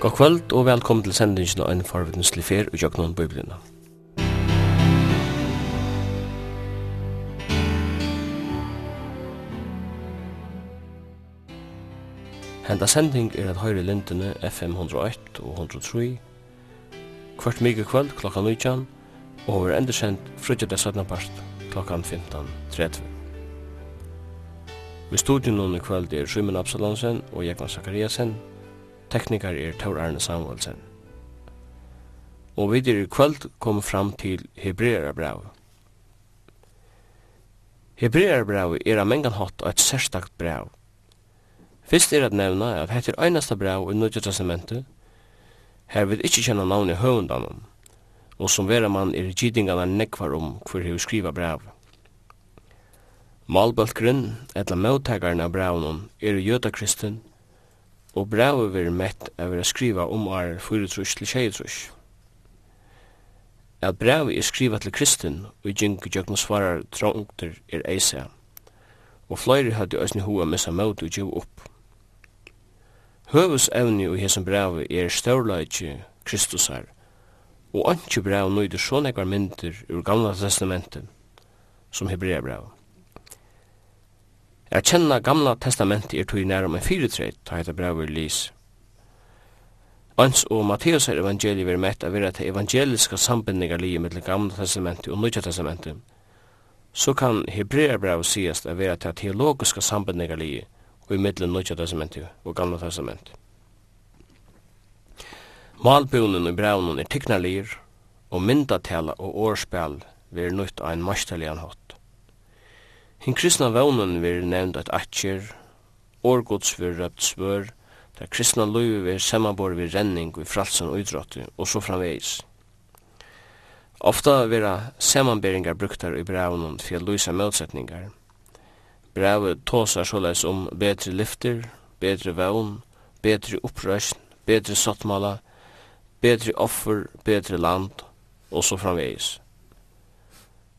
God kvöld og velkommen til sendingen av en farvidenslig fer og jøgnon bøyblina. Henda sending er at høyre lintene FM 101 og 103 kvart mykje kvöld klokka 19 og over endersendt frutja det 17. part klokka 15.30. Vi studion under kvöld er Sjumen Absalonsen og Jekman Zakariasen Teknikar er Tor Arne Samuelsen. Og vi er i kvöld kom fram til Hebrearabrevet. Hebrearabrevet er av mengan hatt og et særstakt brev. Fyrst er at nevna at hett er einasta brev i Nudja testamentu. her vil ikkje kjenna navnet høvundan. og som vera mann er gidingarna nekvar om hver hei skriva brev. Malbalkgrunn, etla møttakaren av brevnum, er jødakristen, og brevet verður mett að vera skriva om ar 4 til 6 At brevet er skriva til kristin og gjeng gjøgnum svarar trångter er eisa, og fløyri hadde òsni hua missa møte og gjev upp. Høvus evni og hesson brevet er størleitje Kristusar, og antje brev nøyder sånne ekvar myndir ur gamla testamentet som hebrea brevet. Jeg kjenner gamla testamentet er tog nærum en fyretred, ta heita brevet lys. Ans og Matteus er evangeliet vi er mett av vera til evangeliska sambindningar lige mellom gamla testamentet og nødja testamentet, så kan hebreerbrevet sies av vera til teologiska sambindningar lige og i mellom nødja testamentet og gamla testamentet. Malbunen og braunen er tignarlir, og myndatela og årspel vil nødt av en marstallian hatt. Hinn kristna vånen vir nevnt at atjer, årgods vir røpt svør, der kristna løyve vir semmabor vir renning vi fralsen og idrotti, og så framvegis. Ofta vera samanberingar bruktar i braunen for å løysa møtsetningar. Brauet tåsar såleis om betri lyfter, betri vevn, betri opprøsn, betri sottmala, betri offer, betri land, og så framvegis.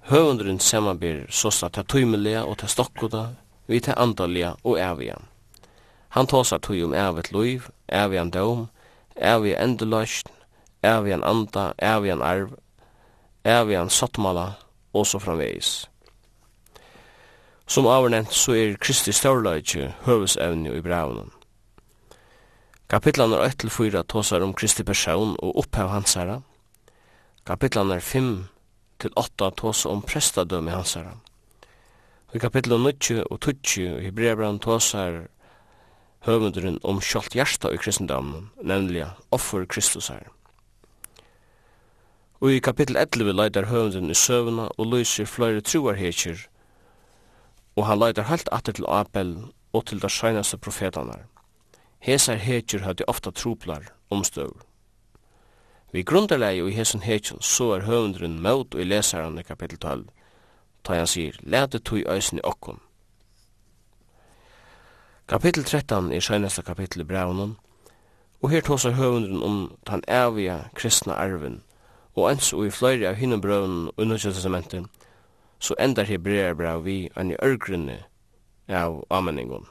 Høvundrun samanber sosta ta tøymelia og ta stokkuta, vi ta andalia og avia. Han tosa tøy om avit loiv, avian dom, avia endulast, ævian anda, ævian arv, ævian sattmala og så framveis. Som avernent så er Kristi størleitje høvesevne i braunen. Kapitlan er 1-4 tåsar om Kristi person og opphav hans herra. Kapitlan er 5 til 8 tåsa om prestadømme hansara. I kapitlet 9 og 20 i Hebreabran tåsar høvendren om sjalt hjärsta i kristendammen, nemlig offer Kristus her. Og i kapittel 11 leidar høvendren i søvna og lyser flere truarhekjer, og han leidar halt atter til Abel og til der sjeinaste profetanar. Hesar hekjer hadde ofta troplar omstøver. Vi grunderleie i hesson hekjen så er høvendren møt og i leseren i kapittel 12, ta han sier, lete tog øysen i okkon. Kapittel 13 er søgneste kapittel i braunen, og her tåsar høvendren om den evige kristna arven, og ens og i fløyre av hinne braunen og underkjøttestamenten, så endar hebreer brau vi enn i ørgrunne av ameningon.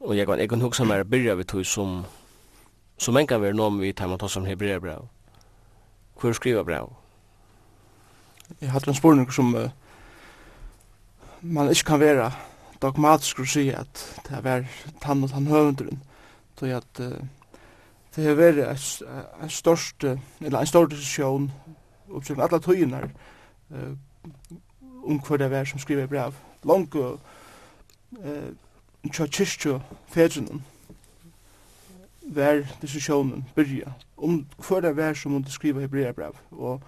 Og jeg kan, jeg kan hugsa meg å byrja vi tog som Så man kan være noen vi tar man tar som hebrea brev. Hvor skriver brev? Jeg hadde en spørning som uh, man ikke kan være dogmatisk å si at det er vært tann og tannhøvenderen. Så at uh, det har vært en, en eller en største diskusjon oppsøkning alle tøyene uh, om hva det er som skriver brev. Langt og uh, kjørt kyrkjø fedrene var diskussionen byrja om hver det vær som hun skriva hebreerbrev og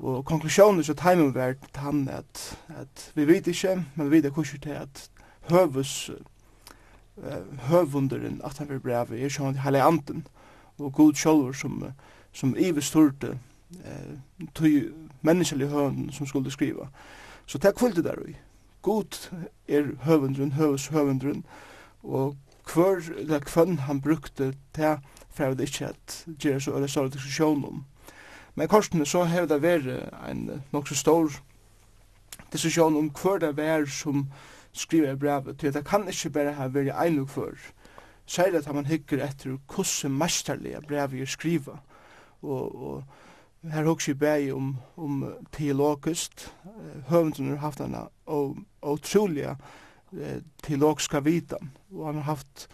og konklusjonen så timen var han at, at vi vet ikke, men vi vet ikke til at høvus uh, høvunderen at han vil brevet er sånn hele anden og god sjolver som, som ivestorte uh, tog menneskelig høvn som skulle skriva. Så det er det der god er høvunderen, høvus høvunderen og kvør eller hvem han brukte til for jeg ikke at gjøre så eller større diskusjon om. Men korsene så har det vært en nok så stor diskusjon om hver det var som skriver i brevet, til det kan ikke bare ha vært en og for. særlig at man hikker etter hvordan mesterlige brev er skriva. Og, og her hokser jeg bare om, om teologisk, høvenden har haft en utrolig teologiska vitan. Og han har haft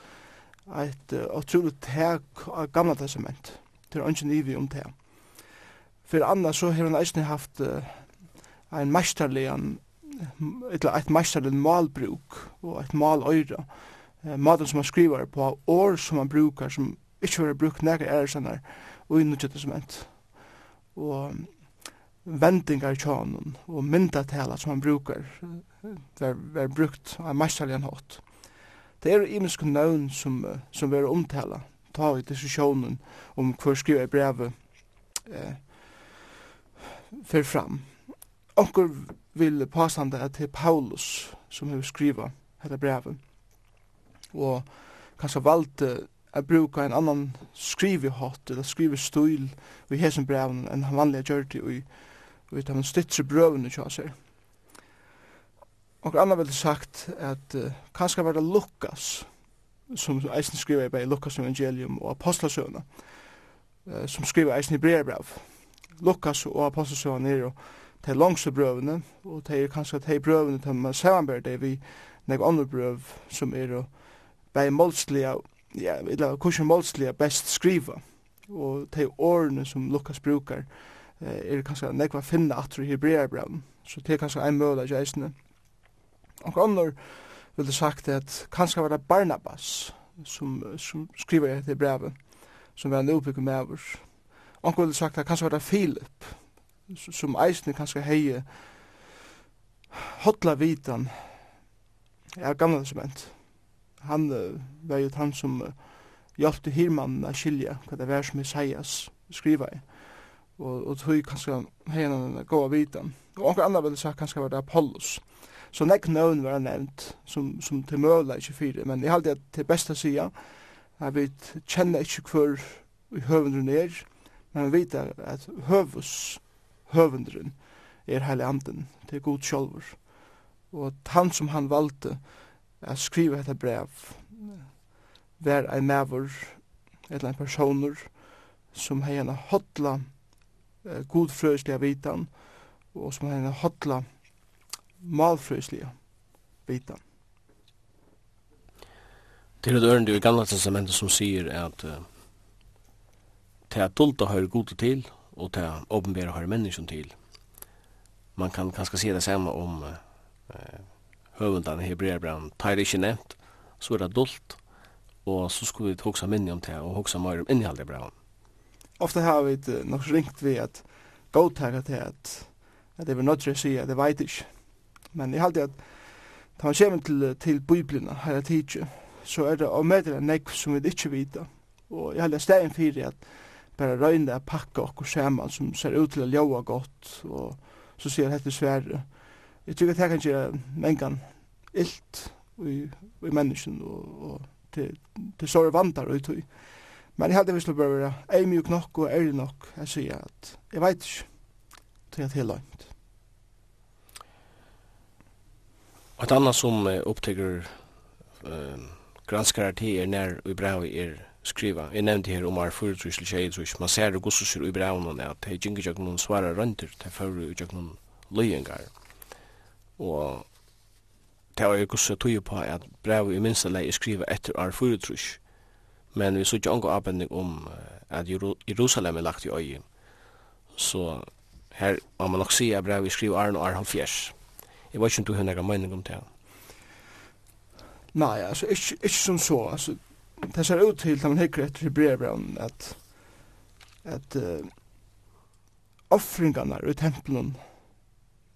et utrolig tag av gamla testament. Det er ingen ivi om det. For annars så har han eisen haft ein meisterligan eller eit meisterlig malbruk og eit maløyra. Maten som han skriver på, år som han brukar, som ikke var brukt nekka æresennar og i nødvendig testament. Og vendingar i tjanen og myndatela som han brukar var, var brukt av mestarligan hatt. Det er imensk navn som, som var omtala, ta i diskusjonen om hver skriva i brevet eh, fyrir fram. Onkur vil påstande at det er Paulus som har skriva dette brevet, og kanskje valgte a bruka en annan skrivehått eller skrivestil i hesen breven enn han vanliga gjør det i, i de stittre brøvene i, seg. Og anna vil sagt at uh, kanskje var det Lukas, som eisen skriver i bare Lukas evangelium og apostlasøvna, uh, som skriver eisen i brevbrev. Lukas og apostlasøvna er jo de langse brøvene, og de er kanskje de brøvene til man samanbærer det vi nek andre brøv som er jo bare målslige, ja, eller kursen målslige best skriva, og de årene som Lukas brukar, uh, er kanskje nekva finna atru i hebreerbrevn, så det er kanskje en møla i eisene. Og annor vil det sagt at kanskje var det Barnabas som, som skriver det brevet som var en uppbyggd med oss. og vil det sagt at kanskje var det Filip som eisne kanskje heje hotla vitan ja, gamla testament. Han uh, var jo han som uh, hjalp hirmannen a skilja hva det var som Isaias skriva i. Og, og tog kanskje hei hei hei hei hei hei hei hei hei hei hei hei hei Så nek nøvn var nevnt, som, som til møla ikkje fyrir, men jeg halde at til besta sida, at vi kjenner ikkje hver høvendren er, men vi vet at høvus, høvendren, er heilig anden, til god sjolver. Og han som han valgte at skriva dette brev, var ein mavur eller ein personer, som hei en hodla eh, godfrøyslega vitan, og som hei en hodla malfrøsliga bitan. Til et ørende i gamla testamentet som sier at uh, til at tulta høyre gode til, og til at åpenbæra høyre menneskjen til. Man kan kanskje si det samme om uh, høvundan i Hebreabran. Det ikke nevnt, så er det dult, og så skulle vi hoksa minni om det, og hoksa mer om innholdet i braun. Ofta har vi nok ringt vi at godtaget til at, at det var nødt til å si at det veit ikke Men jeg halte at da man kommer til, til Bibelen her tidsje, så er det å møte en nekv som vi ikke vita. Og jeg halte at stegen fyrir at bare røyne er pakka okkur saman som ser ut til å ljóa godt og så sier hette sverre. Jeg tykker at det kan gjøre mengan illt i, i menneskjen og, og til, til såre vandar ut i. Men jeg halte vi slår bare være eimjuk nok og ærlig nok. Jeg sier at jeg veit ikke til at jeg Og et annet som uh, opptaker uh, granskar til er nær i brev er skriva. Jeg nevnte her om er foretrusel tjeid, så man ser det gosser i brevet at det er ikke ikke noen svare rønter, det er før ikke noen løyengar. Og det er gosser tog på at brev i minsta lei er skriva etter er foretrusel. Men vi så ikke angår avbending om at Jerusalem er lagt i øy. Så her må man nok si at brev brevet skriver Arne og Arne 70 Jeg vet ikke om du har noen mening om det. Nei, altså, ikke, ikke som så. Altså, det ser ut til, når man hikker etter i brevbrevn at, at uh, offringarna i tempelen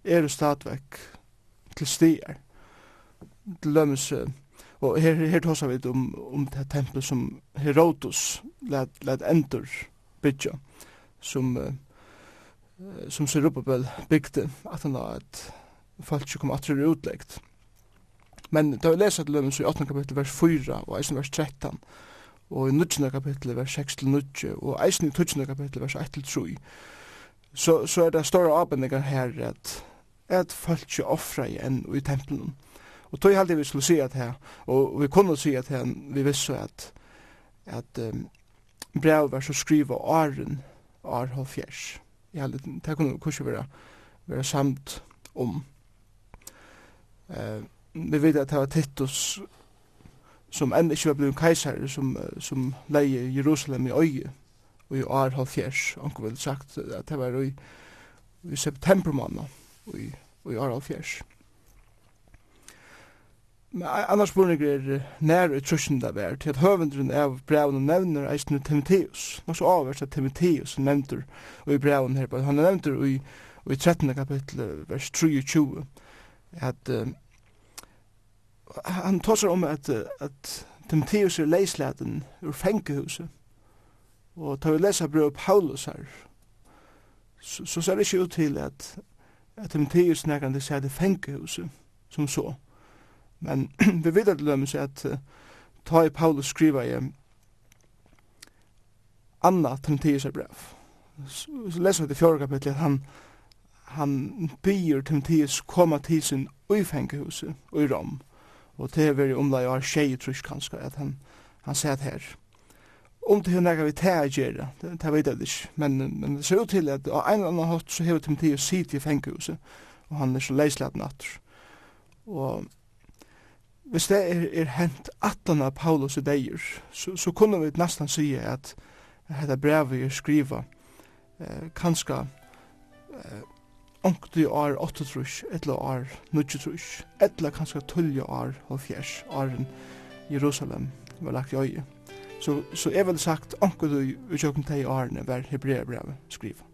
er stadvekk til stier, til lømmes, og her, her tås vi om, om det tempel som Herodos let, let endur bygja, som, uh, som Serubabel bygde, at han har et folk som kom atre utlegt. Men da vi leser til lømmen så i 8. kapittel vers 4 og eisen vers 13 og i 19. kapittel vers 6 til 9 og eisen i 12. kapittel vers 1 til 3 så, så er det store avbendinger her at at folk ikke offrer igjen i tempelen. Og tog halde vi skulle si at her, og vi kunne si at her, vi visste at at um, brev var så skriva åren, år halvfjers. Jeg halde, det kunne kanskje være, være samt om. Eh, vi vet at det var Titus som enn ikke var blevet keiser som, som leie Jerusalem i øye og i år halvfjers han vel sagt at det var i, i september måned og i, i år halvfjers Men annars spurning er nær i trusjen det var til at høvendren av brevene nevner eisne Timotheus nok så avvers at Timotheus nevner og i brevene her han nevner i, i 13. kapittel vers 23 at uh, han tosar om at, at Timotheus er leislaten ur fengehuset. Og tar vi lesa brev Paulus her, så, så ser det ikke ut til at, at Timotheus nærkande sier det fengehuset som så. Men vi vet at lømme seg at uh, ta i Paulus skriva i Anna Timotheus er brev. Så, så leser vi det fjorda kapitlet at han, han byr Timotheus koma til sin uifengehuset i Rom. Og det er veri omlai og tjei trus kanska at han, han sæt her. Om det er nega vi tæa gjerra, det vet jeg ikke, men, men det ser ut til at av en eller annen hatt så hever Timotheus sit i fengehuset, og han er så leislat natter. Og hvis det er, er hent atan av Paulus i deir, så, så kunne vi nesten si at dette brevet er skriva eh, kanska eh, Onkti år 8 trus, etla år 9 trus, etla kanskje 12 år og fjers, åren Jerusalem var lagt i øye. Så, så jeg vil sagt, onkti du utjøkken til årene var Hebreabrevet skriva.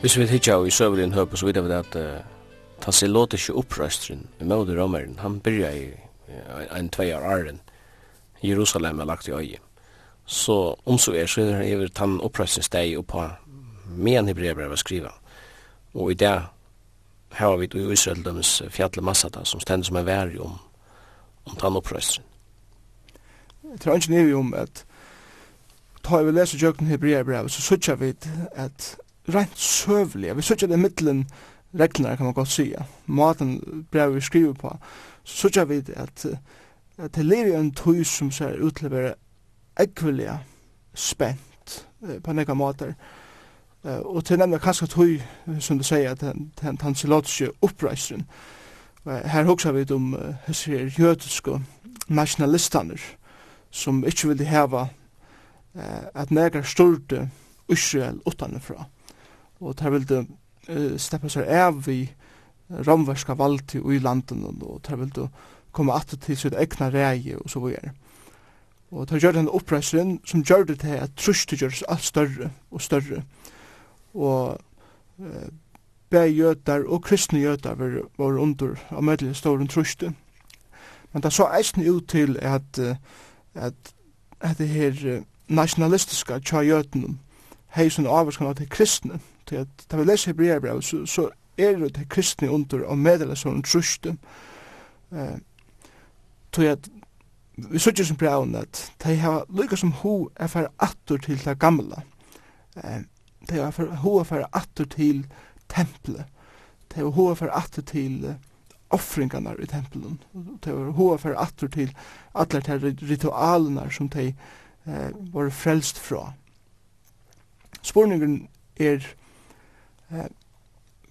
Hvis vi hittar i søvelin høpe, så vidar vi at uh, Tassilotiske opprøstren, i møte romeren, han byrja i uh, en tvei år åren, Jerusalem er lagt i øye. Så om så er, så er det over tann opprøsningsdeg og på men hebreerbrevet var skriva. Og i det har vi i Israel dømes fjallet massata som stender som en vær om, om tann opprøsning. Jeg tror ikke nevig om at ta vi leser jøkken hebreerbrevet, så sutja vi at rent søvlig, vi sutja det middelen reglene kan man godt sige, maten brevet vi skriver på, så sutja vi at uh, at det lever en tøy som ser ut til å være ekvelige spent på nekka måter. Eh, og til nemlig kanskje tøy, som du sier, at han, han seg oppreiseren. Eh, her hoksa vi om eh, hessir jødiske nasjonalistaner som ikke ville heva eh, at nekka styrte Israel utanifra. Og der ville uh, steppa seg av i romverska valti i landen og der ville komme atter til sitt egna reie og så videre. Og ta gjør den oppreiseren som gjør det til at trustet gjøres alt større og større. Og eh, bæg jøtar og kristne jøtar var, var under av medelig ståren trustet. Men det så eisen ut til at, at, at det her nationalistiska tja jøtene hei sånn avvarskan av til kristne. Til at da vi leser hebreerbrev så, så er det kristne under av medelig ståren trustet. Uh, tog at vi sutjer som brev at de har lykka som ho er færre attur til det gamla. De har ho er færre attur til tempelet. De har ho er færre attur til offringarna i tempelen. De har ho er færre attur til alle de ritualene som de eh, var frelst fra. Spurningen er eh,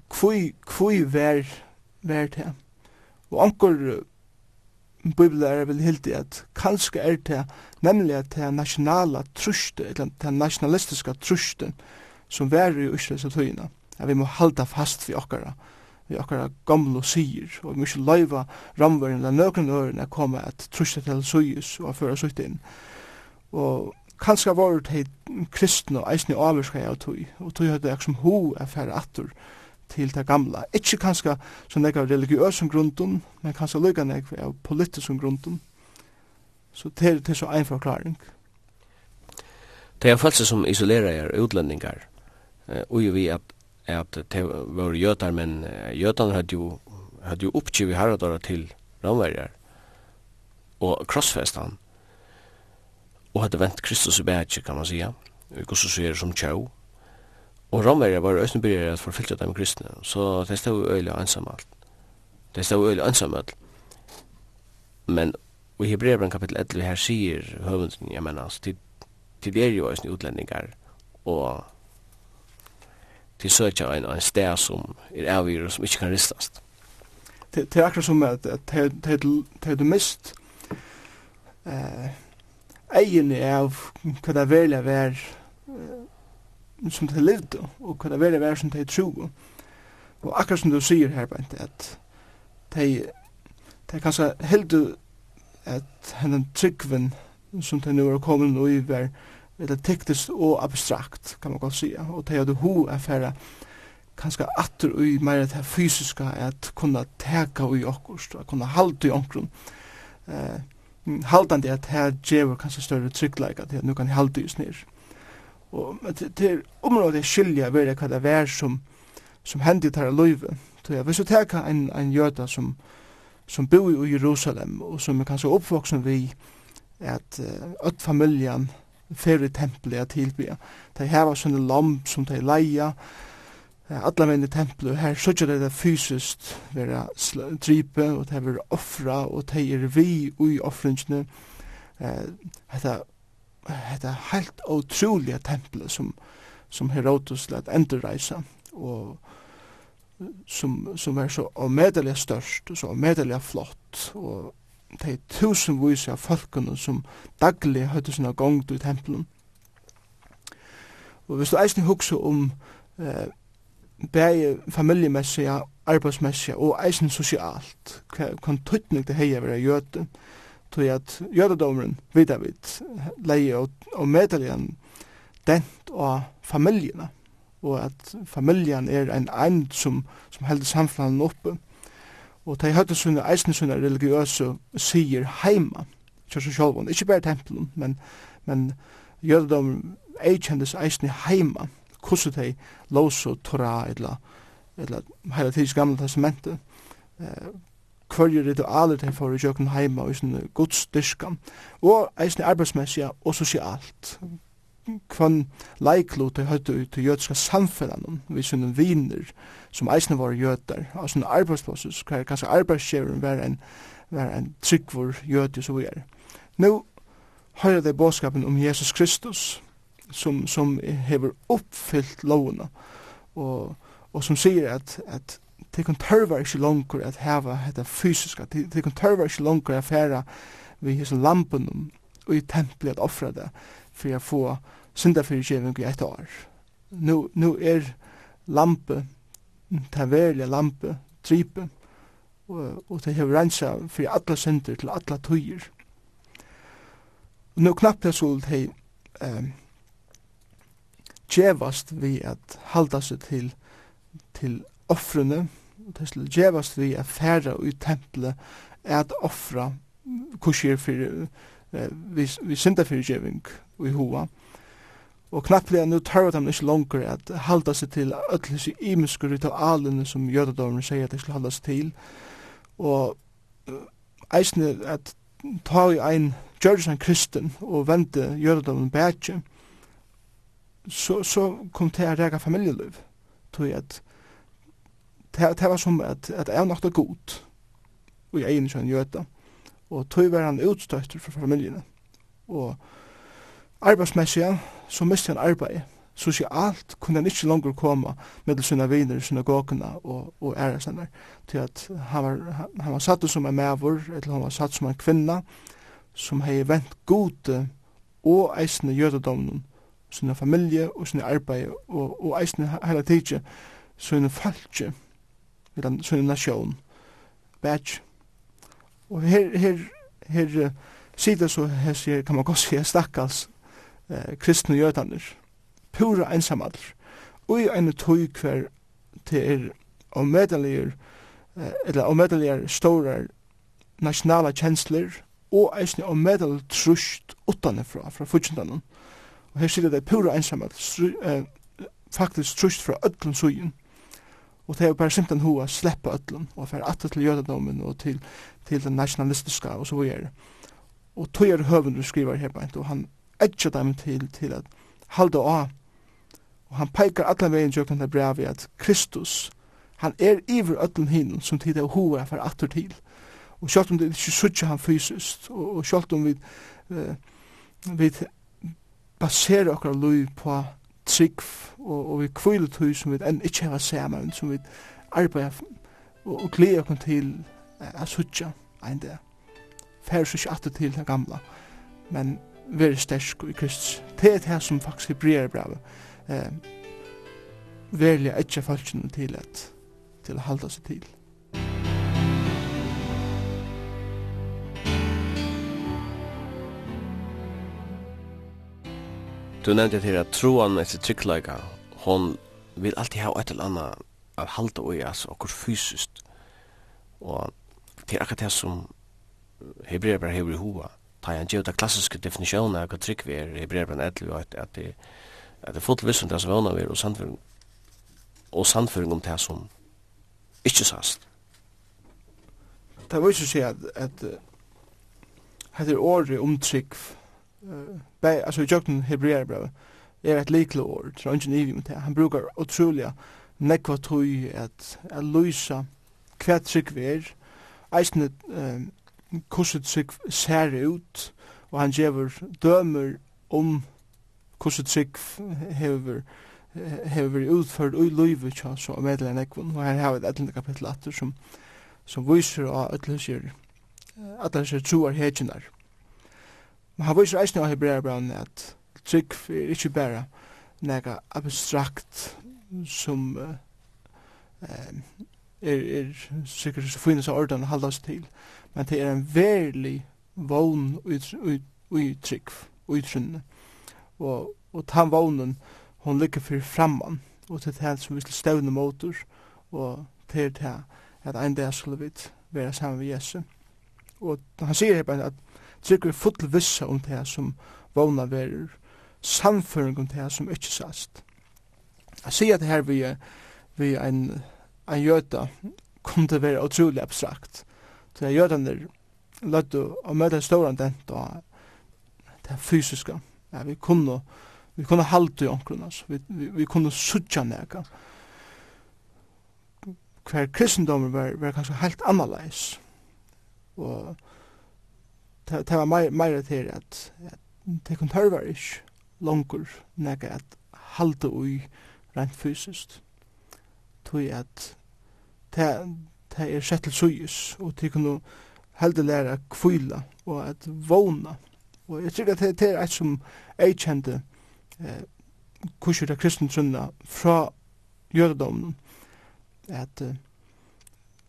kvui, kvui vær, vær til. Og anker bibelærer vil hildi at kanskje er det nemlig at det nationala truste, eller det nationalistiska truste som var i Israels og tøyina, at vi må halda fast vi okkara, vi okkara gamla sier, og vi må ikke løyva ramvaren eller nøkron øren at komme at truste til suyus og føra sutt inn. Og kanskje var det kristne og eisne avvirska jeg og tøy, og tøy høyde jeg som ho er færre atur, til det gamla. Ikke kanskje så nek av religiøsen grunden, men kanskje lykka nek av politiske grunden. Så det er, det er så en forklaring. Det er følelse som isolerer utlendingar, og jo vi at, at det var jøtar, men jøtene hadde jo, hadde jo oppgivet herredåra til ramverjar og krossfestan, og hadde vent Kristus i bætje, kan man sija, og hvordan så er som tjau, Og romere var østen byrjar at forfylgja dem kristne, så det stod øyla ansamalt. Det stod øyla ansamalt. Men i Hebreabran kapitel 11 her sier høvunden, jeg mener, til, til er jo øyne utlendingar, og til søkja en, en sted som er avgjør og som ikke kan ristast. Det, det er akkurat som at det er du mist eh, egen av hva det er velja vær som de levde, og hva det var det var som de tro. Og akkurat som du sier her, Bente, at de, de kanskje heldu at henne tryggven som de nu var kommet og i var, eller teknisk og abstrakt, kan man godt sige, og de hadde ho affæra kanskje atter og i mer det fysiska, at kunne teka i okkurst, at kunne halda i omkron. Eh, haldandi at her djever kanskje større tryggleika til at nu kan halda i snir og til området skilja vera hva det er som som hendi tar av løyve. Så jeg vil teka en, en jøda som, som bor i Jerusalem og som er kanskje oppvoksen vi at öll familjan fer i tempelet at tilbya. De heva sånne lamp som de leia, alla menn i tempelet, her sørger det det fysiskt vera drype, og de vera offra, og de er vi ui offringene. Hetta hetta heilt utrolige tempelet som, som Herodes lät endurreisa og som, som er så avmedelig størst og så avmedelig flott og de tusenvis av folkene som daglig høyde sinna gongt i tempelen. Og hvis du eisen hugsa om eh, bæg familiemessige, arbeidsmessige og eisen sosialt, hva kontutning det heia vera gjøte, eh, tog at jødedomren vidar vidt leie og, og medeligen dent av familjene og at familjen er en eind som, som heldur samfunnet oppe og de høyde sånne eisne sånne religiøse sier heima kjørs og sjolvån, ikkje bare tempelen men, men jødedomeren eikjendes eisne heima hvordan de lås og torra eller, eller heila tids gamle testamentet eh, kvarje ritualer de får i kjøkken heima og sånne godsdyrkan, og eisne arbeidsmessige og sosialt. Kvann leiklo til høytu ut til jødiska samfellan vi sånne viner som eisne var jødar, og sånne arbeidsplosses, hver kanskje arbeidsskjeveren var en, var en tryggvor jødi og så videre. Nå høyre de båskapen om Jesus Kristus, som, som hever oppfyllt lovene, og, og som sier at, at det kan tørva ikke langkur at hava dette fysiska. det kan tørva ikke langkur at færa vi hos lampen og i templet at offra det for å få syndafyrkjeving i ett år. Nu, nu er lampe, taverlige lampe, tripe, og, og det hever rensa for alle synder til alle tøyer. Nu knappt jeg skulle til um, tjevast vi at halda seg til, til offrene, det skulle djevast vi er færre i tempelet at offra kursier for eh, vi, vi synder for djeving i hoa. Og knapplega nu tar dem ikke langer at halda seg til öll hessi imiske ritualene som jødadomerne sier at de skulle halda seg til. Og eisne at ta i ein gjørdes en kristen og vente jødadomerne bætje, så, så kom til a rega familieliv. Tog at det, det var som at, at jeg nok var god og jeg er egen kjønn jøta og tog var han utstøyter for familiene og arbeidsmessig så miste han arbeid sosialt kunne han ikke langer komme med sine viner i synagogene og, og æresene til at han var, han var satt som en mævor eller han var satt som en kvinna som hei vent gode og eisne jødedomnen sine familie og sine arbeid og, og eisne hele tidsje sine falskje eller sin nation, badge. Og her, her, her uh, sitter så her, kan man godt sige, stakkals eh, kristne jødaner, pura ensamadler, og i en tøy hver til er omedeliger, eh, eller omedeliger store nationale kjensler, og eisne omedel trusht utanifra, fra fudgendanen. Og her sier det pura ensamadler, eh, faktisk trusht fra ödlun sugen, Og det er jo bare simpelthen hun å slippe ødlen, og fære atter til jødedommen og til, til den nationalistiska og så videre. Og tog er høven du skriver her beint, og han edger dem til, til at halda av. Og han peikar alle veien jøkken til brevet at Kristus, han er iver ødlen hinn som tid er hun for fære atter til. Og sjalt om det ikke suttje han fysiskt, og, og sjalt om vi, uh, vi baserer okkar lui på trygg og, og vi kvilletøy som vi enn ikkje har saman, som vi arbeid og, og gleder oss til a suttje ein dag. Fær så ikke alltid til det gamla, men veri stersk i Kristus. Det er det som faktisk er hebreer brevet. Eh, Værlig er falskjene til at til å halda seg til. Du nevnte til at troan med sitt tryggleika, hon vil alltid ha et eller annet av halda og jas og fysiskt. Og til akkurat det som hebreber hever i hova, ta en gjør det klassiske definisjonen av hva trygg vi er hebreer bare etter at det at det fullt visst om det som vana vi er og sandføring og sandføring om det som ikke sast. Det var ikke å si at at heter året om trygg bæ, altså i jøkken hebreerbrevet, er et likelig år, så ingen ivi med det. Han brukar utrolig nekva tøy at, at løysa hva trygg vi er, eisne uh, hvordan trygg ser ut, og han gjever dømer om hvordan trygg hever hever vært utført i løyve tja, så medler ekvun, og her har vi et etlende kapittel atter som, som viser av ætlenskjer, ætlenskjer troar hekjenar. Men han viser eisne av Hebreabraun at trygg er ikkje bæra nega abstrakt som uh, er, er sikkert så finnes av ordan halda haldas til, men det er en verlig vogn ui trygg, ui trynne. Og, og tan vognen, hon ligger fyrir framman, og til det som vi skal stevne motor, og til det at ein dag skulle vi være saman med Jesu. Og han sier her bare at trygg full vissa om det som vågna verer, samføring om det som ikkje sast. Jeg sier at her vi, vi en, en jøta kom til å være utrolig abstrakt. Så jeg gjør den der løtt å møte en stor andent og det fysiske. Ja, vi kunne, vi kunne halte i omkring oss. Vi, vi, vi kunne sutja nega. Hver kristendommer var, var kanskje helt annerleis. Og det var mer, mer til at, at det kun hørver ikke langer nekka at halte ui rent fysiskt. Tui at det det er sett til suyus, og det kunne heldig læra kvila og at vona. Og jeg tror at det det er et som jeg kjente eh, kursur av kristensunna fra jødadomnen at eh,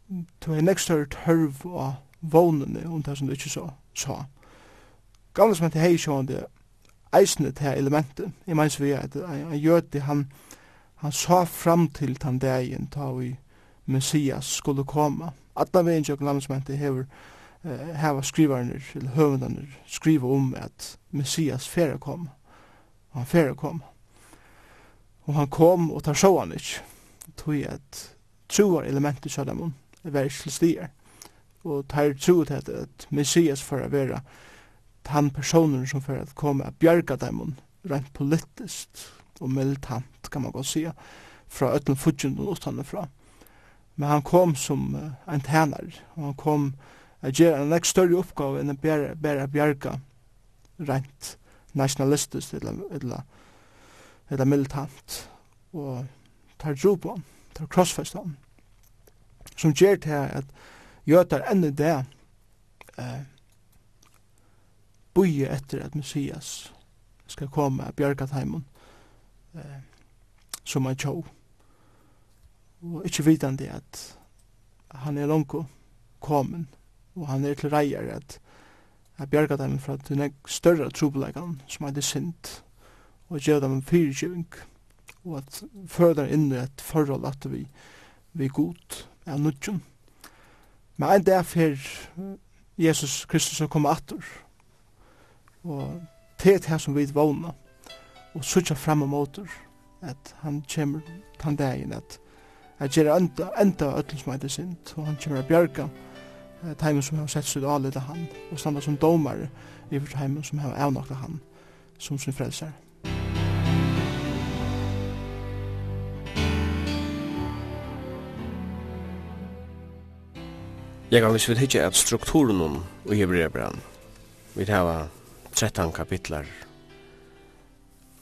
det var nekst større tørv av vånene om det som du ikke så sa. Gamle som heter hei sjående eisne til elementet. Jeg mener vi at en jøde han, han sa fram til den dagen ta vi Messias skulle komme. Alla veien jo gamle som heter hever eh, heva skrivarnir, eller høvendanir, skriva om at Messias færa kom. Han fyrir kom. Og han kom og tar sjåan ikk. Tog at troar elementet sjåan er veri til stier og tar tro til at, at Messias for være han personen som for at komme og bjerga dem rent politiskt og militant kan man godt säga fra ötlen fudgen og utanifra men han kom som uh, en tænar og han kom a gjøre en ekki større oppgave enn å bæra, bæra rent nationalistisk eller, eller, eller militant. Og tar tro på han, tar krossfest han som gjør til at gjøtar enn det eh, bøye etter at Messias skal komme av Bjørgatheimen eh, som han tjå. Og ikke vidande at han er langt komin og han er til reier at jeg bjerga dem fra den større trobelegan som er det sint og gjør dem fyrtjøving og at fører inn i et forhold at vi vi god er nudgjum Men en dag fer Jesus Kristus å komme atter. Og det er det som vi vågna. Og sutja fram og måter at han kommer den dagen at at gjør enda, enda ötlum som heter sint. Og han kommer å bjerga heimen som har sett seg av han. Og standa som domare i for teimen som har avnakta han som sin frelser. Jeg kan ikke hitte at strukturen om i Hebreabran. Vi har 13 kapitlar.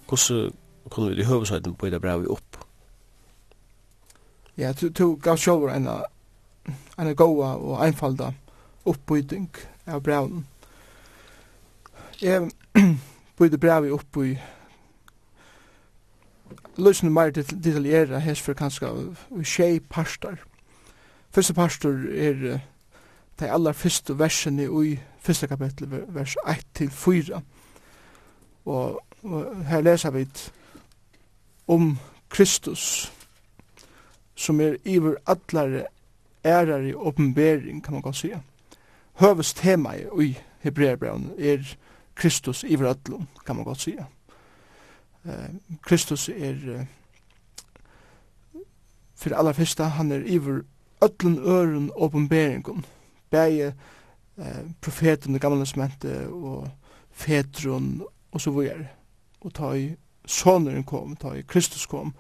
Hvordan kunne vi i høvesøyden på det brevet opp? Ja, du, du gav sjåver en en goa og einfalda oppbyting av brevet. Jeg bygde brevet opp i løsene mer detaljera hest for kanskje i tjej parstar. Første parstar er uh, de aller første versene i første kapittel, vers 1-4. Og, og her leser vi om Kristus, som er iver allare ærar i åpenbering, kan man godt sige. Høvest tema i Hebreerbrevet er Kristus iver allum, kan man godt sige. Kristus er eh, fyrir allar fyrsta, han er iver öllun örun åpenberingun, bæje eh, profeten og gamle testamentet og fetron og så videre. Og ta i soneren kom, ta i Kristus kom,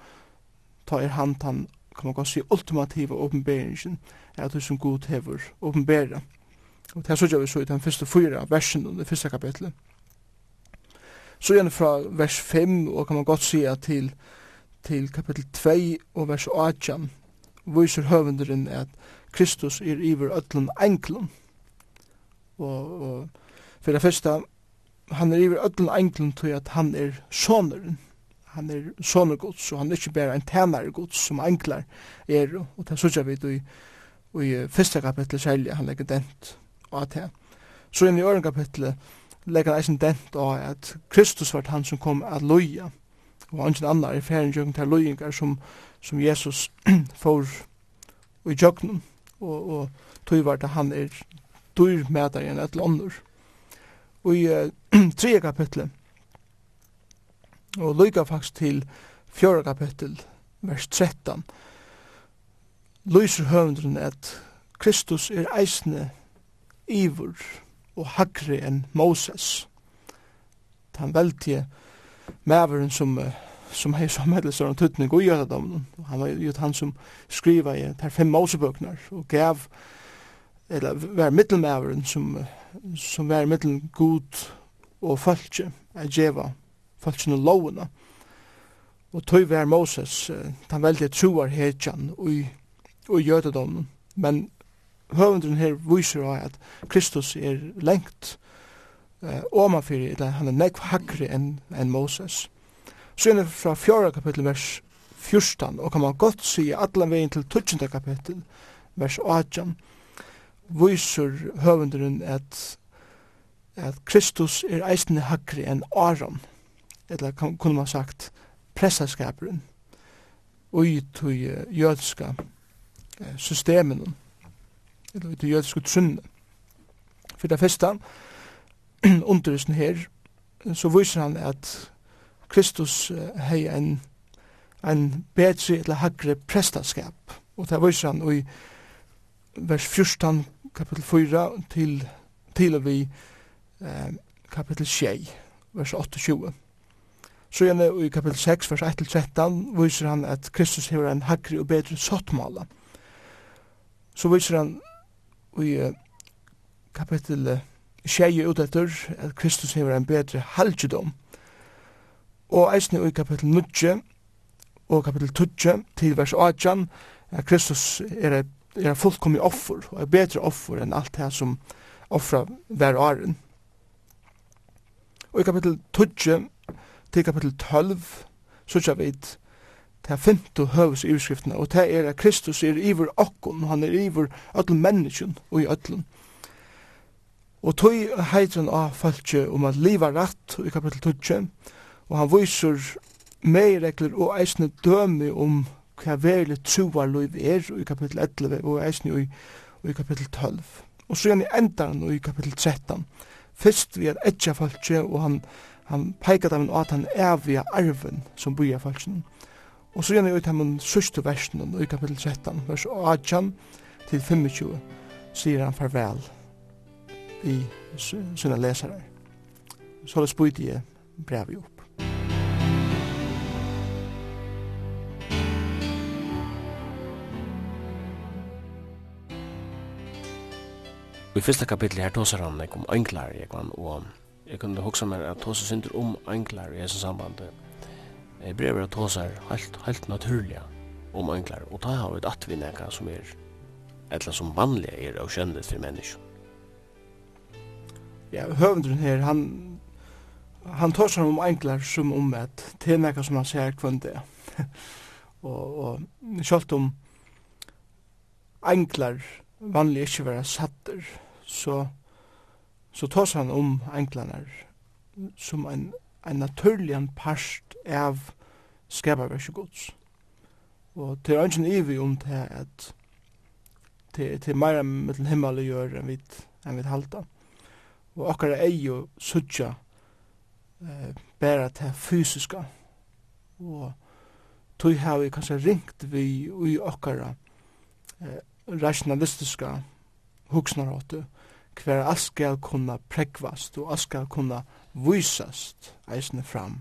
ta i han, han kan man godt si, ultimativa åpenberingen er at du som god hever åpenbera. Og det er så vi så i den første fyra versen under det første kapitlet. Så gjerne fra vers 5 og kan man godt si at til, til kapitel 2 og vers 18 viser høvenderen at Kristus er iver öllum englum. Og, og for det første, han er iver öllum englum til at han er soneren. Han er soner gods, og han er ikke bare en tænare gods som englar er, og det sørger vi i, i første kapitlet særlig, han legger dent og at det. Så inn i øren kapitlet legger han eisen dent og at Kristus var han som kom at loja, og ingen annar er jøkken til lojinger som, som Jesus får i jøgnum og, og tog var det han er dyr mætar enn et eller Og i uh, tre kapitlet, og lykka faktisk til fjörra kapittel, vers 13, lyser høvendren at Kristus er eisne ivor og hakre enn Moses. Han veldtje maveren som uh, som har som medel sånn tøtning og gjør dem. Han var jo han som skriva i ter fem mosebøkner og gav eller var mittelmæveren som, som var middel god og falske er djeva falskene lovene. Og tøy var Moses, han veldig troar hetjan og, og dem. Men høvendren her viser at Kristus er lengt eh, omafyrir, eller han er nekv hakri enn en Moses. Så fra fjara kapittel vers 14, og kan man godt si allan vegin til 12. kapittel vers 18, viser høvenderen at at Kristus er eisne hakri enn Aron, eller kunne man sagt pressaskaperen, ui tog jødska systemen, eller ui tog jødska trunne. For det første, undervisen her, så viser han at Kristus hei en, en bedre eller hagre prestaskap. Og det viser han i vers 14, kapittel 4, til, til og vi eh, kapittel 6, vers 28. Så gjerne i kapittel 6, vers 1-13, viser han at Kristus hever en hagre og bedre sottmala. Så viser han i eh, 6 utetter at Kristus hever en bedre halgjedom og eisne i kapittel 9 og kapittel 12 til vers 18 at Kristus er et er fullkommi offer, og er betre offer enn alt det som offra hver åren. Og i kapittel 12 til kapittel 12 så kja vi til femte høves i utskriftene og det er at Kristus er iver okkon, han er iver öll menneskjen og i öllun. Og tog heitren av falskje om at liva rett i kapittel 12, og han viser meiregler og eisne dømi om hva verle troarloiv er i kapittel 11 og eisne i, i kapittel 12. Og så gjerne i han i kapittel 13. Fyrst vi er etja falskje, og han, han peikar dem at han evige arven som bygja falskje. Og så gjerne i ut hemmen sørste versen i kapittel 13, vers 18 til 25, sier han farvel i sina lesare. Så det spyr de brev opp. i fyrsta kapitlet her tåsar han om enklar jeg kan, og jeg kunne hoksa meg at tåsar synder om enklar i hese samband Jeg brever at tåsar helt, helt naturliga om enklar og ta har vi et atvinnega som er etla som vanliga er og kjennet for menneska Ja, høvendren her, han, han tåsar om enklar som om et tenega som han ser kvende. og, og, og, om enklar vanlig ikkje vera satter, så, så tås han om englanar som en, en naturlig parst av skaparverset gods. Og til ønsken ivi om det at til, til meira mittel himmel å gjøre enn vi, enn vi halda. Og okkara er jo suttja eh, bæra til fysiska. Og tog har vi kanskje ringt vi i okkara eh, rationalistiska hugsnarhåttu hver alt skal kunna prekvast og alt skal kunna vysast eisne fram.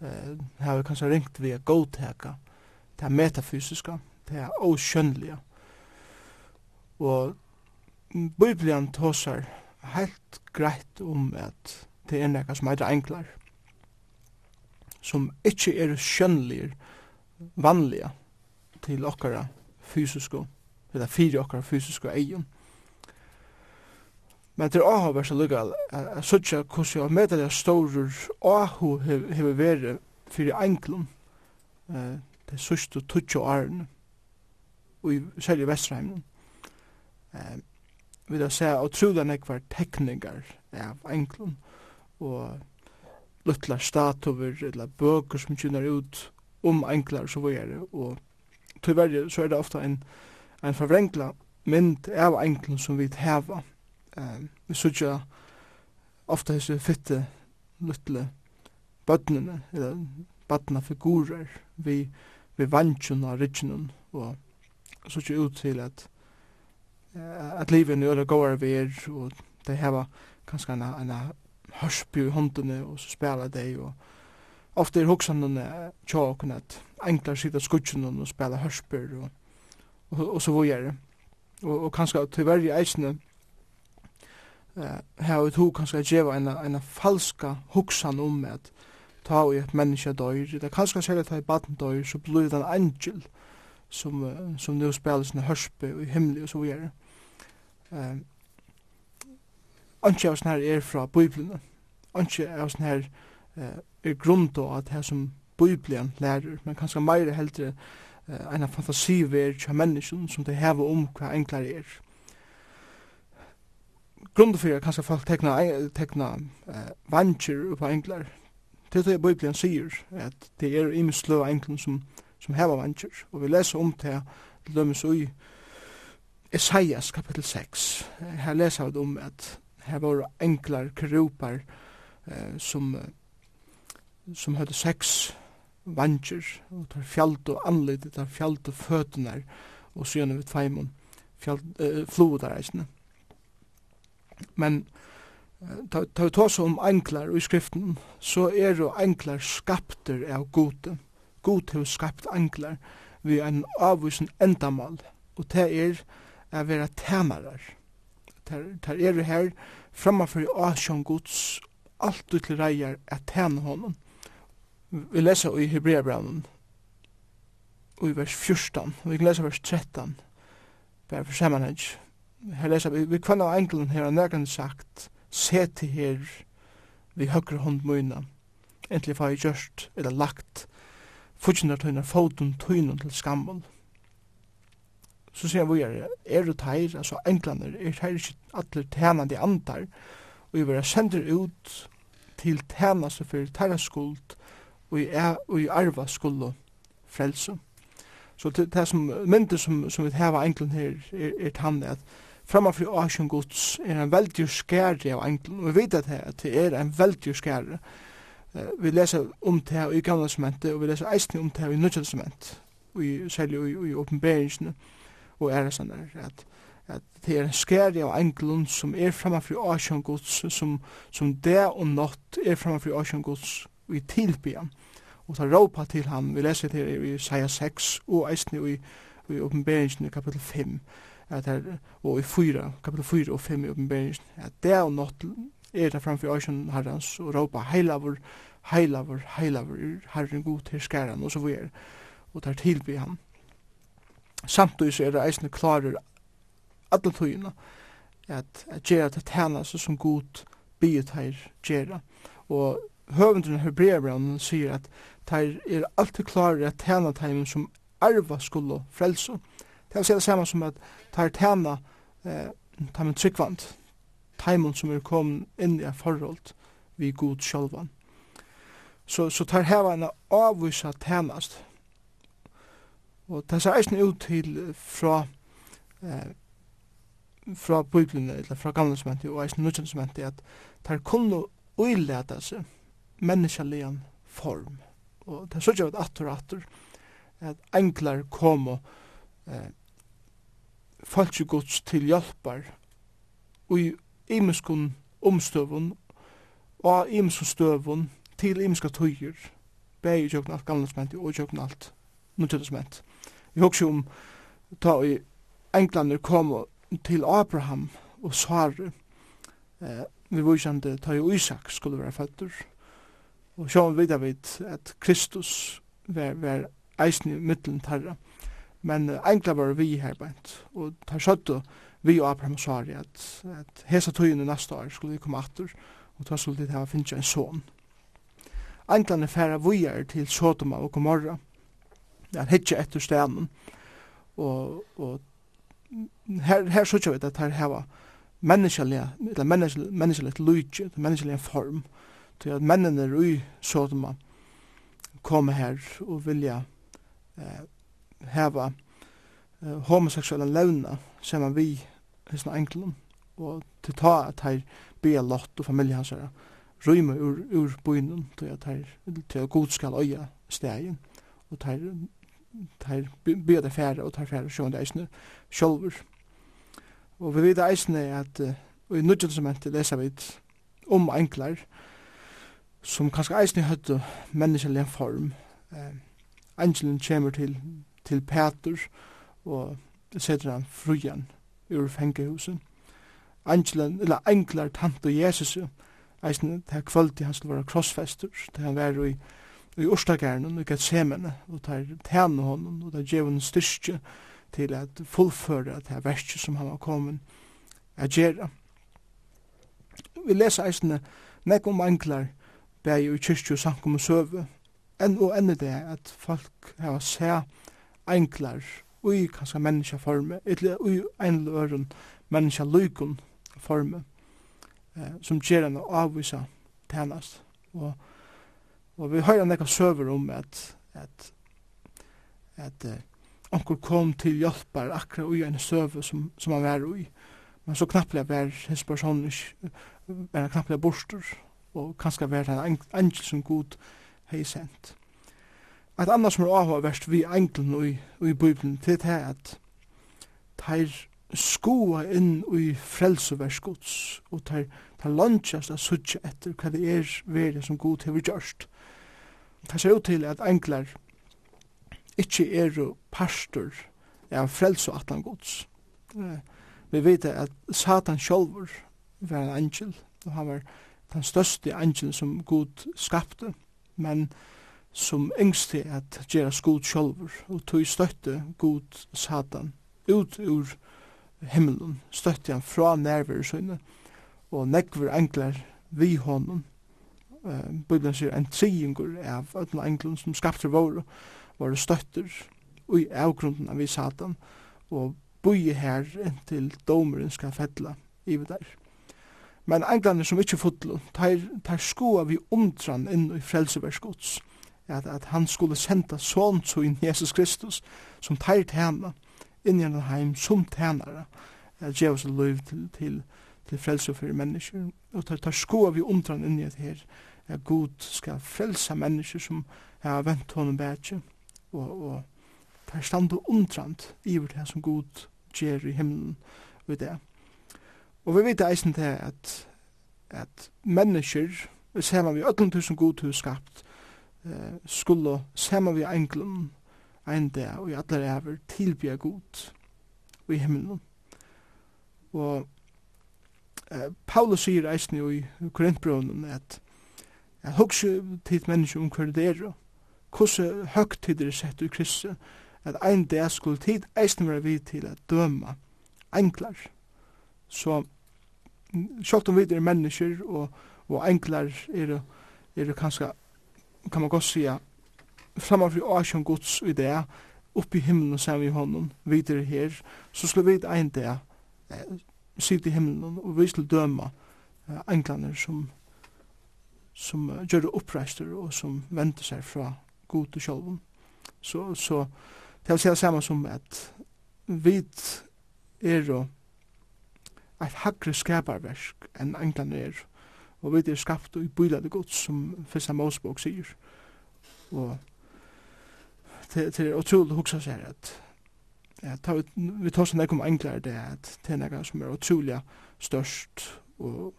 Eh, har vi kanskje ringt vi er godteka det metafysiska, det er åskjønnelige. Og Bibelen tåsar helt greit om at det er nekka som heiter enklar som ikkje er skjønnelige, vanlige til okkara fysiske eller fyra okkar fysiska eion. Men det er avhavers å lukka at suttja hvordan av medelig er stårer hefur veri fyrir englum uh, det sustu tutsja arn og i selja særlig Uh, vi da seg si utrolig nekvar tekningar av englum og luttlar statuver eller bøker som kynner ut om englar så var det og tyverri så er det ofta en en forvrengla mynd av englen som vi heva. Um, vi sutja ofta hese fitte luttle bøtnene, eller bøtna figurer vi, vi vantjun av ryggen og sutja ut til at at livet nu er gåar vi er og de heva kanskje en, en hørsby i håndene og så spela de og ofta er hoksanene tja at enklar sida skutjun og spela hørsbyr og og, og så videre. Og, og kanskje tyverre i eisene eh, her og to kanskje djeva en, en falska hoksan om at ta og et menneske døyr, det er kanskje særlig ta i baden døyr, så blir det en angel som, uh, som nu spiller sinne hørspe og himmelig og så videre. Eh, Anki av sånne her er fra Bibelen. Anki av sånne her eh, er grunn til at det som Bibelen lærer, men kanskje meire heldre uh, en fantasiver til mennesken som de hever om hva enklar er. Grunden for er kanskje folk tekna, tekna uh, vantjer på enklar, Til det Bibelen sier at det er imeslø av enklar som, som hever vantjer, Og vi leser om det lømmes ui Esaias kapitel 6. Her leser vi om at her var enklar kerupar uh, som, uh, som høyde seks vantjer, og tar fjald og anlid, tar fjald og føtunar, og så gjerne vi tveimon uh, flodar eisne. Men ta vi tås om enklar i skriften, så er jo enklar skapter av gode. God har skapt enklar vi en avvusen endamal, og det er a vera temarar. Det er jo her framfor i asjon gods, alt ut til reier at tæna honom vi leser i Hebreabranen, i vers 14, og vi leser vers 13, bare for sammenheng. Her leser vi, vi kvann av engelen her, og nærkene sagt, se til her, vi høyre hånd møyna, endelig var i gjørst, eller lagt, fudgjender tøyna, foten tøyna til skammel. Så sier han vore, er du teir, altså englander, er teir ikke atler tænande andar, og vi vera sender ut til tænaste for tæra skuld, og i, er, og i arva skulle frelse. Så det, det som myndet som, som vi heva englen her er, er tann at framfor Asien Guds er en veldig skære av englen, og vi vet at det, er en veldig skære. Uh, vi leser om det i gamle testamentet, og vi leser eisen om det i nødvendig testament, og i, særlig i, i åpenberingene, og er det sånn at, at det er en skære av englen som er framfor Asien Guds, som, som det og nått er framfor Asien Guds, vi tilbyan. Og så råpa til han vi leser til i Isaiah 6, og eisne i, i oppenberingen i kapittel 5, at her, og i 4, kapitel 4 og 5 i oppenberingen, at det er nått er det framfor Øysen herrens, og råpa heilavur, heilavur, heilavur, herren god til skæren, og så vi er og tar tilby han Samtidig er det eisne klarer alle tøyene, at, at gjerra til tænelse som god bygget her gjerra og høvendren Hebreabrand sier at teir er alltid klare at tjena teimen som arva skulle frelse. Det vil si det samme som at teir er tjena eh, teimen tryggvand, teimen som er kommet inn i forhold vi god sjálvan. Så, så de heva en avvisa tjenast. Og det ser eisen ut til fra eh, fra Bibelen, eller fra gamle sementi og eisen nødvendig sementi at de kunne uileta seg menneskeligan form. Og det er sånn at attor attor at englar kom og eh, falskjegods til hjelpar i imeskun omstøvun og imeskun støvun til imeska tøyer bæg i tjøkken alt gamle smenti og i alt nødgjøkken smenti. Jeg husker om ta i englander kom til Abraham og Sare eh, vi vore ta i Isak skulle være føtter Og sjón við vit at Kristus var, var eisen i middelen tarra. Men uh, enkla var vi her bænt, og tar søttu vi og Abraham svar at, at hesa tøyene næsta år skulle vi komme atter, og ta skulle det finna finnja en son. Englane færa vujar til Sotoma og Gomorra, at hitja etter stenen, og, og her, her sutja vi at her hava menneskelig, eller menneskelig, menneskelig lujtje, menneskelig form, til at mennene er ui Sodoma komme her og vilja eh, heva eh, homoseksuelle levna som han vi hisna englum. Og til ta at her bia lott og familie hans her rymme ur, ur bøynum til at her til at god skal øya stegin og ter ter bia det færa og ter færa sjående eisne sjolver og vi vet eisne at uh, og i nudjentamentet leser vi om enklar som kanskje eisen høyde menneskelig form. Eh, Angelen kommer til, til Peter og setter han frujan ur fengehusen. Angelen, eller enklar tante Jesus, eisen til kvöldi han skulle være krossfester, til han var i, i Urstagærnen, i Gethsemane, og tar tæne honom, og tar djevun styrke til at fullføre det her verset som han var kommet a gjøre. Vi leser eisen nek om englar bæg i kyrkju og samkommun søve, enn og enn det at folk hava sæ enklar ui kanska menneska forme, eller ui ein løren menneska lykun forme, eh, som gjer enn avvisa tænast. Og, og vi høyra nekka søver om at, at, at eh, onkur kom til hjelpar akra ui enn søver som, som han var ui, men så knapplega var hans person var knapplega borster, og kanskje være en engel som god hei sendt. Et annet som er avhåverst vi engelen i, i Bibelen, det er at teir skoa inn i frelsevers gods, og teir, teir lunchast a suttja etter hva det er veri som god hever gjørst. Det ser ut til at englar ikkje er pastor av frelse og atlan gods. Vi vet at Satan sjolver var en angel, og han var den største angel som Gud skapte, men som yngst til at gjeras Gud sjolver, og tog støtte Gud Satan ut ur himmelen, støtte han fra nærvare sønne, og nekver engler vi honom. Uh, Bibelen sier en triingur av ödna englun som skapte våre, våre støtter, og i avgrunden av vi Satan, og boi her inntil domeren skal fedla i vi der. Men englande som ikkje fotlo, tar, tar skoa vi undran inn i frelseverskots, at, at han skulle senda sånn så inn Jesus Kristus, som tar tæna, inn i en heim som tænare, at djevus er løyv til, til, til frelse for mennesker, og tar, tar skoa vi undran inn i et her, at Gud skal frelsa mennesker som har vent honom bætje, og, og tar stand og undrand iver det som Gud gjer i himmelen, ved det er Og vi vet eisen til at, at mennesker, saman vi öllum tusen god hus skapt, eh, skulle saman vi englum ein dag og i allar ever tilbya god i himmelen. Og eh, Paulus sier eisen i Korintbrøvnen at at hugsa til mennesker om hver det er, hvordan høgt tid er sett i Kristus, at ein dag skulle tid eisen være til at døma englar. Så sjálvt om vi er mennesker og, og enklar er, er kanskje, kan man godt sija, framfor asjon gods i det, oppi himlen saman vi honom, vi her, så skulle vi ein det, sitte i himlen, og vi skulle døma enklaner som, som gjør det oppreister og som venter seg fra god til sjølven. Så, så, det vil det samma som at vi er og eit hagre skaparverk enn England er. Og vi er skapt og i bylade gods, som Fyrsta Mosebok sier. Og det er utrolig å hugsa seg at ja, ta, vi tar sånn om englar det at det er noe som er utrolig størst og,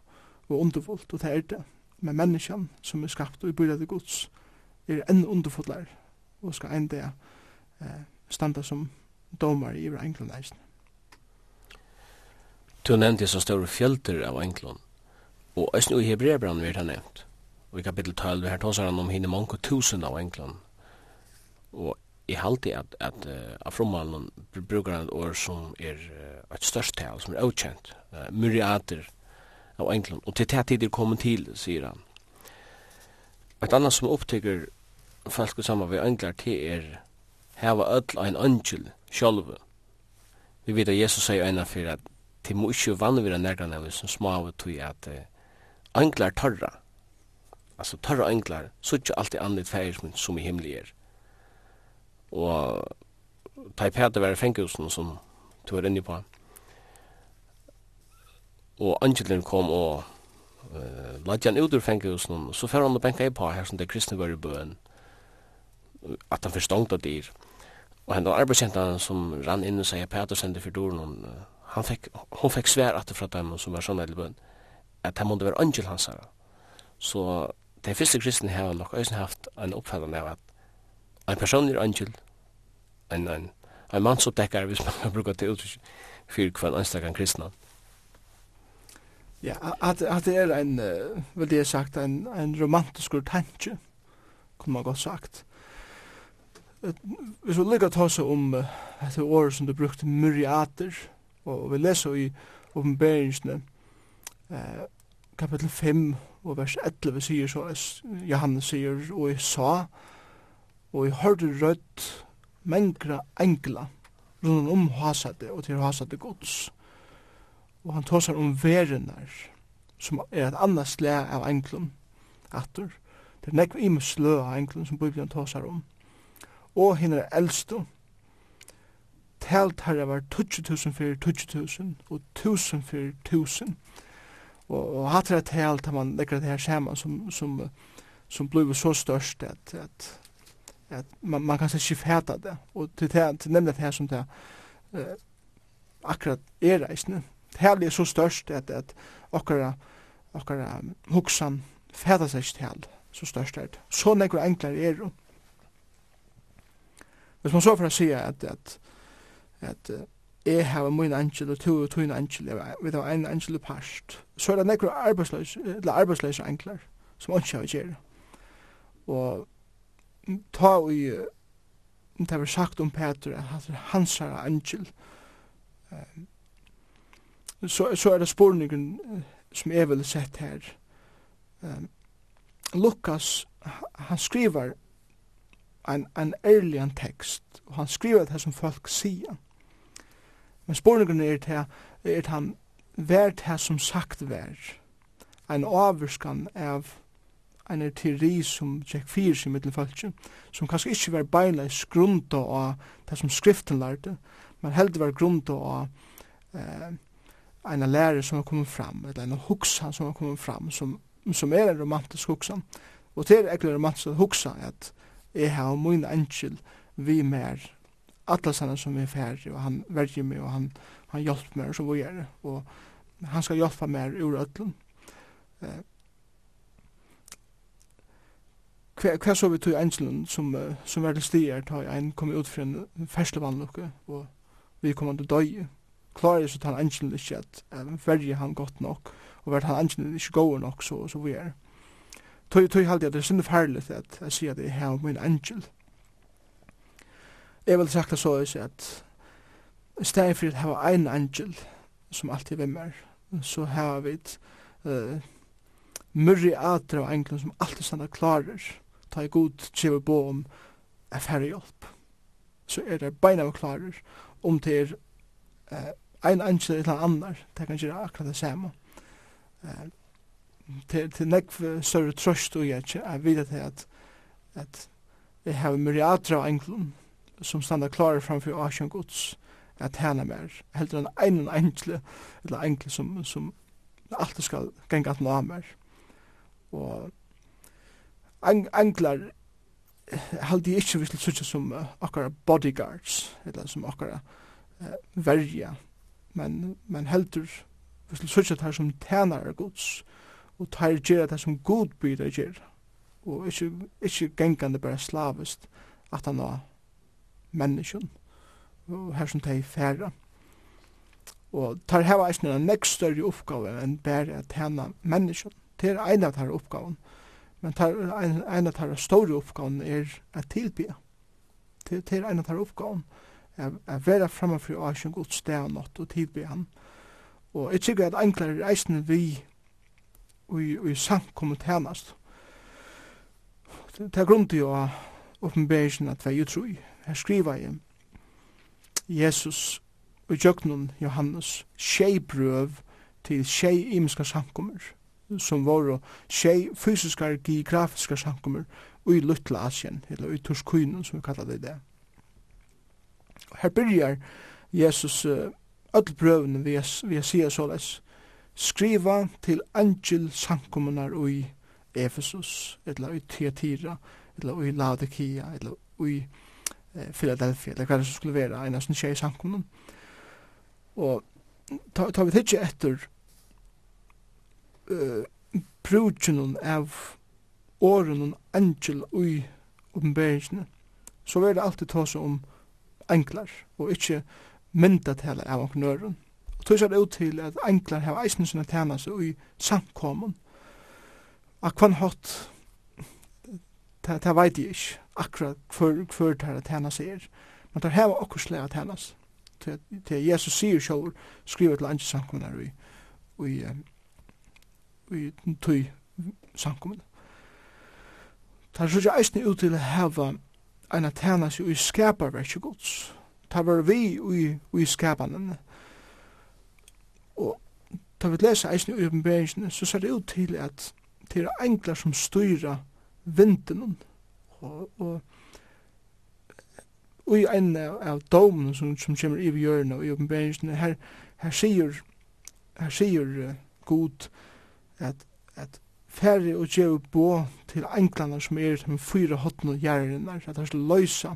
og underfullt, og det er det. Men menneskene som er skapt og i bylade gods er enn underfullare og skal enn det eh, standa som domar i over England eisen. Du nevnte så store fjölter av enklon. Og æsni i Hebreabran vi har nevnt. Og i kapitel 12 vi har tåsar han om hinne mange tusen av enklon. Og i halte at, at uh, av frommalen brukar han et år som er uh, et størst tal, som er avkjent. Uh, myriater av enklon. Og til tæt tider kommer til, sier han. Et annet som opptykker folk saman vi englar til er hava öll ein angel sjálvu. Vi vet at Jesus sier eina fyrir at det må ikke vannvira nærdan av som smave tog at uh, tørre. altså tørre anglar, så ikke alltid andre fægismen som i himmelig er. Og ta i pæta være fenghusen som du var inne på. Og angelen kom og uh, ladde han ut ur fenghusen, så fer han og benka i på her som det kristne var i bøen, at han forstånd av dyr. Og henne arbeidsjentan som rann inn og sier Peter sendte for doren, og han fick hon fick at att från dem som var såna elbön at han mundu vara angel hansara. Så de första kristna har nog ösen haft en uppfattning av at en person er angel en en en man som täcker vis man til till ut för kvar kristna. Ja, at at det er ein uh, vil det sagt ein ein romantisk tanke. kunne man godt sagt. Hvis vi lukkar ta seg om uh, etter året som du brukte myriater, Og vi leser i oppenberingsene eh, kapitel 5 og vers 11 sier så, Johannes sier, og jeg sa, og jeg hørte rødt mengra engla rundt om hasade og til hasade gods. Og han tåsar om verenar, som er et annet slag av englum, atur. Det er nekva imus slø av englum som Bibelen tåsar om. Og henne er eldstund, talt her var 20.000 fyrir 20.000 og 1000 fyrir 1000. Og, og hatt det talt har man legger det her saman som, som, som blev så størst at, at, at man, man kan ikke fæta det. Og til, til, til nemlig det her som det uh, akkurat er reisende. Det er så størst at, at okkara, okkara hoksan fæta seg ikke til så størst er det. Så nekker enklare er det. Hvis man så får si at, at at jeg har min angel, og to og to angel, vi har en angel past. Så er det nekker arbeidsløse, eller arbeidsløse angler, som ikke har gjerne. Og ta og i, det var sagt om Peter, at hans er angel. Så, så er det spurningen som jeg vil sett her. Lukas, han skriver en, en ærlig tekst, og han skriver det som folk sier. Men spurningene er til er han vær til som sagt vær. En avvurskan av en teori som Jack Fears i mittelfaltje, som kanskje ikke var beinleis skrunda av det som skriften lærte, men heldig var grunda av eh, en lærer som har kommet fram, eller en huksan som har kommet fram, som, som er en romantisk huksan. Og til er ekkert romantisk huksan at jeg har min angel vi mer alla sanna som er færre, og han verger meg, og han han hjelper meg, och så vi er og han skal hjälpa meg ur öllum. Eh Hva, kvar så vi tog Angelen som som er til stier tar en kom ut från färslevanlucka og vi kom att dö. Klar är så tar han Angelon är shit. Även han godt nok, og vart han Angelen ikke god nok, så så vi er är. Tog tog hade det er synd at jeg sier at jeg har min Angel jeg vil sagt det så også at i stedet for at hava ein angel som alltid vimmer, er, så har vi et uh, murri atre av englen som alltid standa klarer, ta i god kjeve bo om er færre hjelp. Så er det beina av klarer, om det er uh, ein angel eller annar, det kan gjøre akkurat det samme. Uh, til, til nekv større trøst og jeg er vidt at at jeg har myriater av englen som standa klarer framfor Asien Guds at hana mer, heldur enn ein enkle, eller enkle som, som alltid skal genga at nå mer. Og enklar haldi ikkje vi til som uh, akkara bodyguards, eller som akkara uh, verja, men, men heldur vi til sutja sum som tænare Guds og tær gjerra det som god byr gjerra, og ikkje, ikkje gengande bare slavist at han var menneskjen, og her som de færa. Og tar heva eisne en nekst større oppgave enn bare at hana menneskjen. Det er en av tar oppgaven. Men tar, en, en av tar store oppgaven er at tilbya. Det, det er en av tar oppgaven. At vera framfor og asjen god sted og nått og tilbya han. Og jeg tykker at enklare reisene vi i i samkommet hennast. Det er grunn til å oppenberingen at vi er jo her skriva jeg Jesus og jøknun Johannes tjei brøv til tjei imiska samkommer som var tjei fysiska geografiska samkommer i Lutla Asien, eller i Turskuinen som vi kallar det det. Her byrjar Jesus uh, öll brøvene vi vi sier såles skriva til angel samkommunar i Efesus, eller i Teatira, eller i Laodikia, eller i Philadelphia, eller hva det skulle være, en av sånne tjei i samkommunen. Og tar ta vi tidsi etter uh, brudgjennom av åren og angel ui oppenberingsene, så vil det alltid ta seg om enklar, og ikkje mynda tala av omkring øren. Og tog seg det ut til at enklar har eisen sinne tjena seg ui samkommun. Akvan hatt det, det vet jeg ikke akkurat hver, hver det er tjena seg er. Men det har akkurat slag at hennes. Til, til Jesus sier selv, skriver til andre samkommuner i, i, i, tøy samkommuner. Det er så eisen eisne ut til å heva en at hennes i skaparverket gods. Det var vi i, i skapanen. Og da vi leser eisen i oppenberingen, så ser det ut til at det er engler som styrer vinden og, og og i en av domen som, som kommer i hjørne og i oppenberingen, her, her sier, her sier uh, god at, at færre og djeve bo til englene som er til fyra hotten og gjerne, at han skal løysa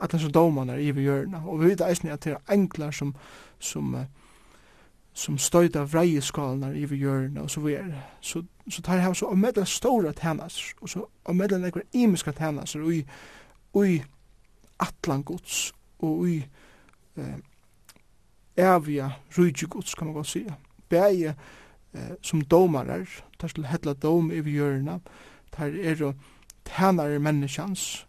at han skal domen er i hjørne. Og vi vet eisen at det er engler som, som uh, som støyta vreieskalanar i jörna og så videre. Så, så tar jeg så omedla store tænas, og så omedla nekvar imiska tænas, og i, i atlangods, og i eh, evia rujtjegods, kan man godt sige. Bæge eh, som domarar, tar til hetla dom i jörna, tar er og tænare menneskjans,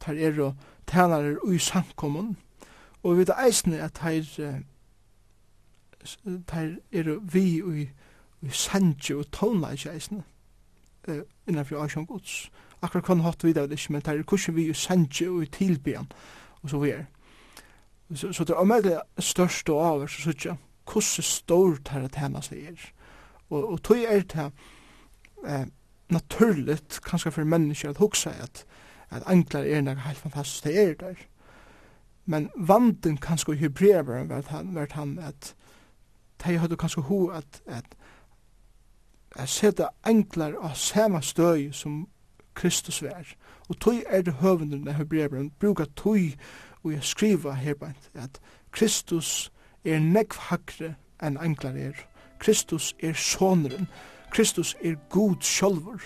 tar er og tænare ui samkommun, og vi vet eisne at tar tar er vi i, i sanje og tåna i kjeisne uh, innanfor Asjon Guds. Akkurat kan hatt vi det ikke, men tar er kursen vi i sanje og i tilbyen og så videre. Så, så det er med det største og avhver så sier hvordan stor ter at henne seg er. Og, og tog er det eh, naturligt kanskje for mennesker at hugsa at at anklar er nok helt fantastisk det er der. Men vanden kanskje i hebreaveren vært han, vært han at de hadde kanskje ho at, at, at seta englar av samme støy som Kristus vær. Og tøy er det høvenderne hebreerbren bruker tøy og jeg skriva herbeint at Kristus er nekv hakre enn englar er. Kristus er sonren. Kristus er god sjolvor.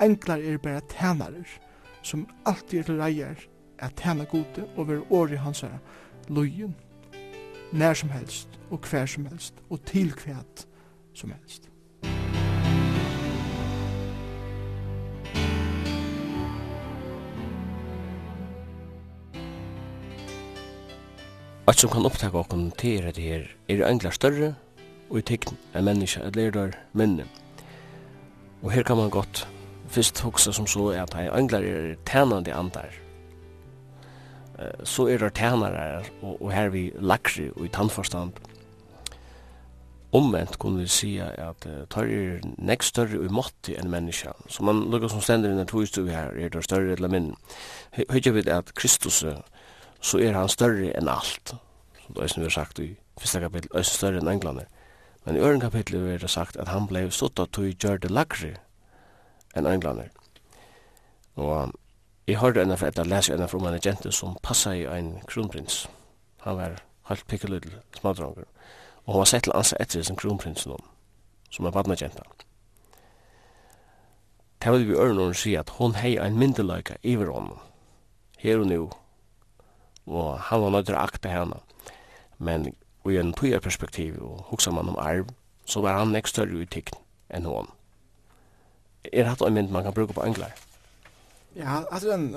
Englar er bare tænarer som alltid er til reier at tæna gode og være åri hans herre, løyen när som helst och kvar som helst och till kvärt som helst. Alt som kan opptakke okken til dette her er engla større og i tekn människa menneska et lerdar minne. Og her kan man godt fyrst hoksa som så er at englar er tænande andar så er det tænare og, og her vi lakri og i tannforstand. Omvendt kunne vi si at uh, tar er nekst større og måtti enn menneska. Så man lukka som stender innan togstu vi her, er det større eller minn. Høyja vi at Kristus, så er han større enn alt. som det er som vi har sagt i fyrsta kapitel, er større enn englander. Men i øren kapitel er det sagt at han blei stått at tog gjør det lakri enn englander. Og Jeg hørte enn for etter lese enn for om en agent som passet i en kronprins. Han var helt pikkeløydel smadranger. Og hun var sett til ansa etter sin kronprins noen, som er badnagenta. Det vil vi ørne hun si at hun hei en myndeløyka iver om her og nu, og han var nødt akte henne. Men i en tøyerperspektiv, og hoksa man om arv, så var han nek større uttikt enn hon. Er hatt en mynd man kan bruke på englar. Ja, altså den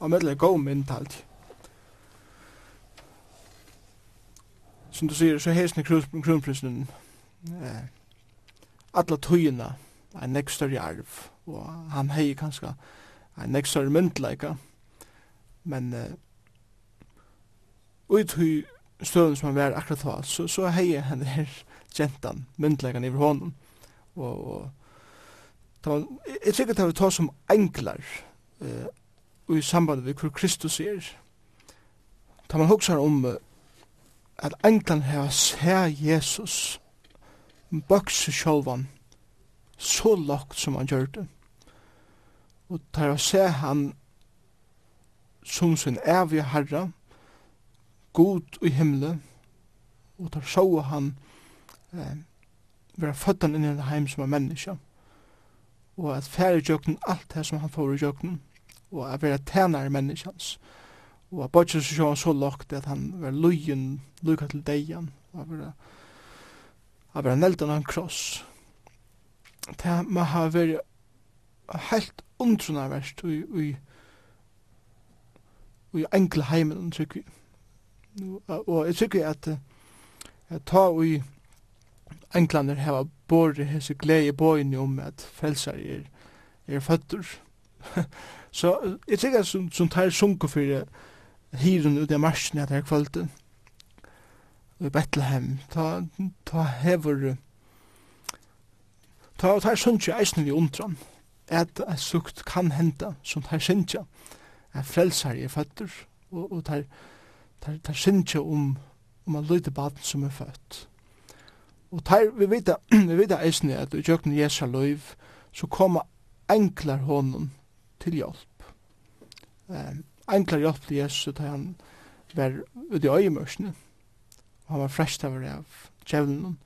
av med det god mentalt. Som du sier, så hesten i kronprinsen eh, alla tøyina en nekk større arv og han hei kanska en nekk større myndleika men eh, ui hui støvn som han var akkurat hva så, så hei han her gentan myndleikan i honom og, og man, jeg tykker det vi tar som enklar uh, i samband med hvor Kristus er. Da man hoksar om uh, at enklan har sær Jesus bøkse sjolvan så lagt som han gjør det. Og tar og ser han som sin evige herre, god i himle, og tar så han eh, være født inn i en heim som er menneske og at fære i jøkken alt det som han får i jøkken, og at være tænare menneskjans, og at bodja seg sjåan så lagt at han var lujen, lukka til deian, og at være at være neldan en kross. Det må ha vært helt undrunaverst og i i, i enkle heimen, tykker vi. Og jeg tykker at jeg tar og i enklander heva bore hese glede bøyene om at frelser er, er føtter. så jeg tenker som, som tar sunke for hiren ut av marsjen etter kvalten i Bethlehem, ta, ta hever ta ta tar sunke eisen vi undran at et sukt kan henta som tar sunke at frelser er føtter og, og tar, tar, tar sunke om om en lite baden som er født. Og tar, vi vet vi vet eisne at i jøkken Jesu løyv, så koma enklar honom til hjelp. Eh, enklar hjelp til Jesu, da han var ute i øyemørsene, og han var frest av av djevelen.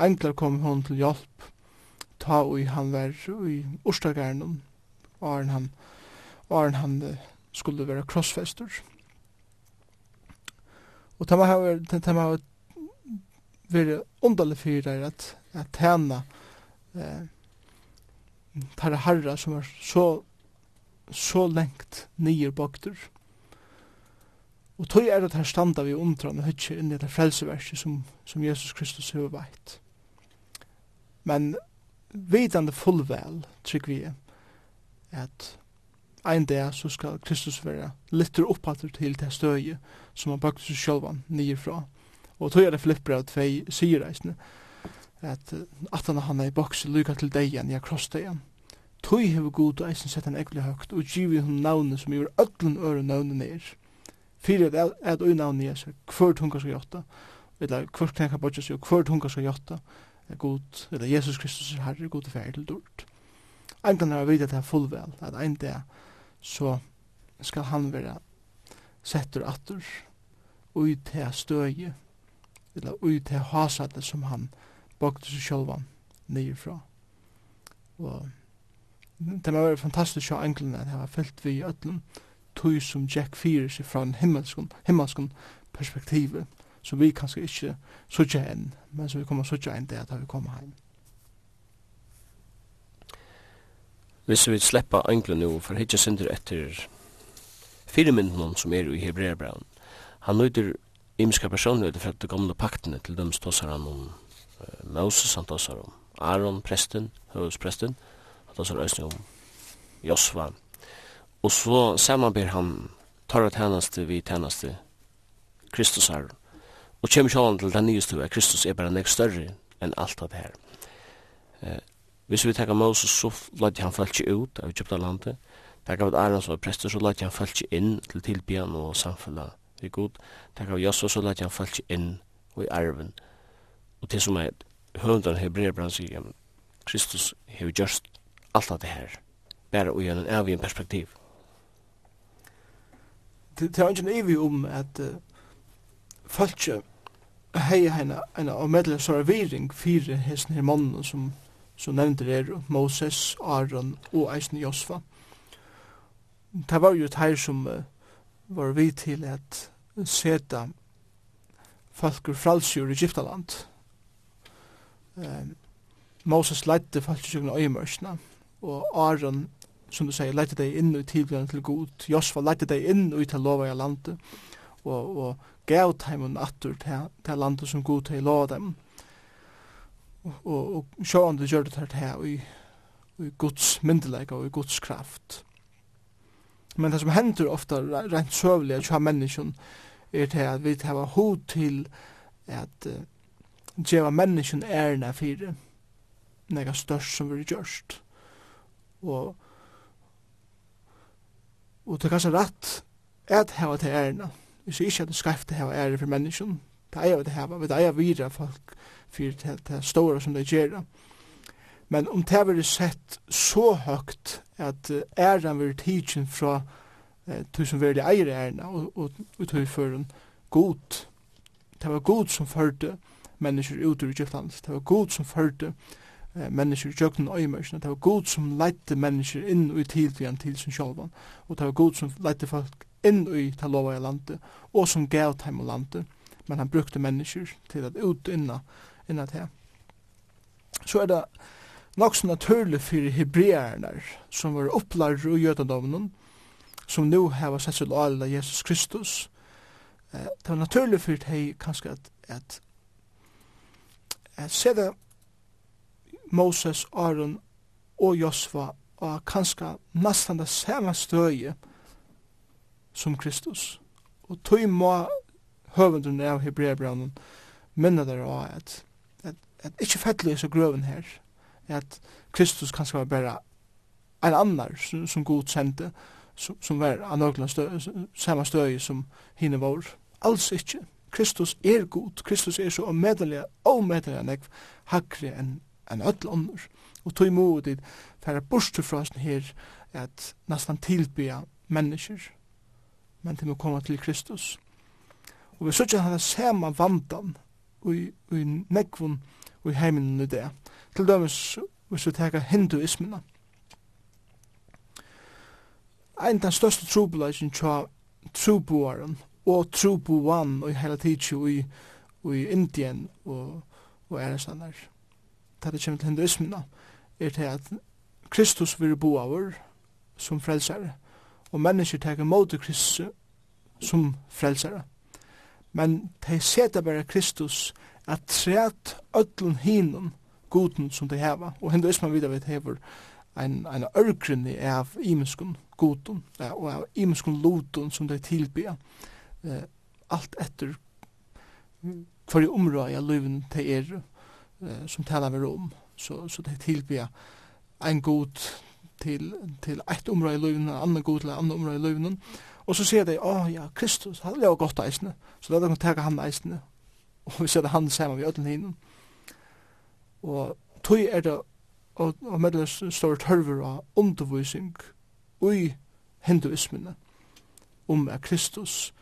Enklar kom hon til hjelp, ta og han var i orsdagaren og han, og han skulle være krossfester. Og ta meg hava, ta meg hava være underlig fyrir deg at, at tjene eh, tar harra som er så så lengt nyer bakter. Og tog er at her standa vi undran og høtje inn i det frelseverset som, som Jesus Kristus har veit. Men vidande fullvel, trygg vi, at ein dag så skal Kristus være litter opphatter til det støye som han bakter seg sjølvan nyer fra. Og tog er det flipper av tvei syreisene, at atan han er i boks lykka til deian, ja, krossdeian. Tog hever god og eisen sett han ekkli høgt, og givi hun navnet som gjør öllun øre navnet nir. Fyrir at at ui navnet jesur, hver tunga skal jotta, eller hver knekka bodja sig, hver tunga skal jotta, god, eller Jesus Kristus er herre, god er ferdig til dort. Ein er vidt at det er fullvel, at ein dag så skal han være setter atter, og i det støye eller ui til hasatet som han bakte seg sjølvan nyfra. Og det var fantastisk å englene, det var fyllt vi i ötlen, tog som Jack fyrir seg fra en himmelskon, himmelskon perspektiv, som vi kanskje ikke sutja enn, men som vi kommer sutja enn det at vi kommer heim. Hvis vi sleppa englene nå, for hitja synder etter firemynden som er i Hebreabraun, han nøyder imiska personligheter fra de gamle paktene til dem ståsar han om uh, Moses, han ståsar om Aaron, presten, høvespresten, han ståsar òsning om Josva. Og så samanber han tar et vi hennaste Kristus her. Og kjem sjålan til den nyeste at Kristus er bare nek større enn alt av det her. Eh, hvis vi tenker Moses, så lade han falsk ut av Egyptalandet. Tenker vi at Aaron som var prester, så lade han falsk inn til tilbyan og samfunnet vi god, takk av Josso, så lagt han falsk inn og i arven. Og til som er høvndan hebreerbrann sier, Kristus har gjørst alt av det her, bare og gjennom av en perspektiv. Det er ikke nøyvi om at uh, falsk hei hei en av medle sarvering fire hesten her mannen som som nevnte er Moses, Aaron og Eisen Josfa. Det var jo et her som uh, var vi til at seta falkur fralsjur i Egyptaland. Um, Moses leidde falkjøkna øyemørsna, og Aron, som du sier, leidde deg inn i tilbjørn til god. Josfa leidde deg inn i til lova i landet, og, og gav teimun atur til, til landet som god til lova dem. Og, og, og sjåan du gjør det her til i, i Guds myndelega og i Guds kraft men det som hender ofta rent søvlig at menneskjon er til at vi tar hod til at uh, djeva menneskjon ærna fyrir nega størst som vi gjørst og og det er kanskje rett at hava til ærna vi sier ikke at det skreft hava ære for menneskjon det er jo det hava. Vi eier vira folk fyrir det, det store som det gjerra Men om det var sett så høgt at æren vil tidsen fra eh, tog som vil eier æren og, og, og tog for en god. Det var god som førte mennesker ut ur Egyptland. Det var god som førte eh, mennesker i jøkken og. Det var god som leite mennesker inn og i tidligere til sin sjølvan. Og det var god som leite folk inn i talova i landet og som gav dem landet. Men han brukte mennesker til at ut inna, inna til. Så er det nok så naturlig for hebreerne som var opplært i jødendommen, som nu har sett seg til av Jesus Kristus. Eh, det var naturlig for deg kanskje at, at, at se det Moses, Aaron og Josva og kanskje nesten det samme støye som Kristus. Og tog må høvendene av hebreerbrannen minne der av at, at, at ikke fettelig så grøven her, at Kristus kanskje var bare en annar som, som god sendte, som, som var av nøglen støy, samme støy som hine var. Alls ikke. Kristus er god. Kristus er så omedelig, omedelig nekv, hakre enn en öll ånder. Og tog imot dit, jeg borste fra oss her, at nesten tilbya mennesker, men til å komme til Kristus. Og vi sørger han er samme vandan, og i nekvun, og i heimen i det til dømes hvis vi teka hinduismina. Ein den største trobelagen tja troboaren og troboan og hele tidsju i, i Indien og, og æresanar. Det er kjent til hinduismina er til at Kristus vil bo av som frelsare og mennesker teka mot Kristus som frelsare. Men de seta bare Kristus at træt ötlun hinun goden som det heva. Og hinduismen vidar vi hever ein, ein ørgrunni av imenskun goden ja, og av imenskun loden som det tilbyr eh, alt etter hver område av løven til er eh, som talar vi om. Så, så det tilbyr ein god til, til eit område i løven, en annan god til en annan område i løven. Og så sier de, åh oh, ja, Kristus, han lever godt eisne, så la dem tega han eisne, og vi ser det han sammen vi ødelen hinnom. Og tøy er det og, og medles står tørver av undervisning i hinduismene om at Kristus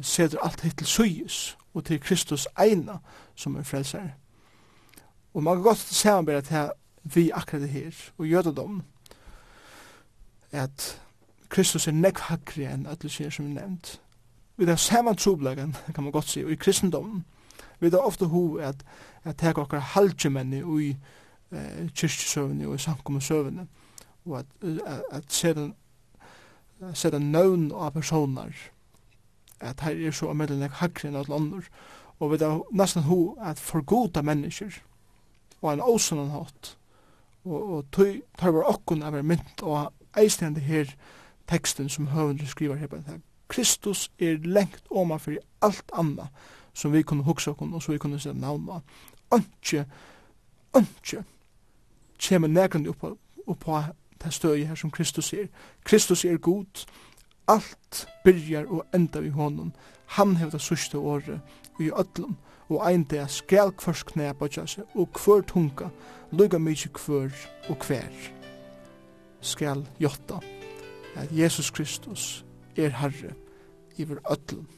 seder alt hitt til suyes og til Kristus eina som er frelser. Og man kan godt samarbeide til vi akkurat det her og jødedom at Kristus er nekk hakri enn at det sier som er nevnt. Vi er saman troblegan, kan man godt si, og i kristendommen vi er ofte ho at at teka okkar halvkjumenni i eh, kyrkjesøvni og i samkommensøvni og at, at, at seta, seta nøvn av personar at her er så amelden nek hakre enn alle andre, og vi da nesten ho at forgoda mennesker og en åsunan hatt og, og tøy tar var okkun av er mynt og eisnende her teksten som høvende skriver her på det Kristus er lengt oma fyrir alt anna som vi kunne hugsa okkur og som vi kunne sette navn av ønske, ønske, kommer nægren upp, på det støy her som Kristus er. Kristus er god. Alt byrjar og enda vi honom. Han hever det sørste året i ødlom, og ein dag skal kvørs knæ på seg, og kvør tunga, lukka mykje kvør og kvær. Skal jotta at Jesus Kristus er Herre iver vår.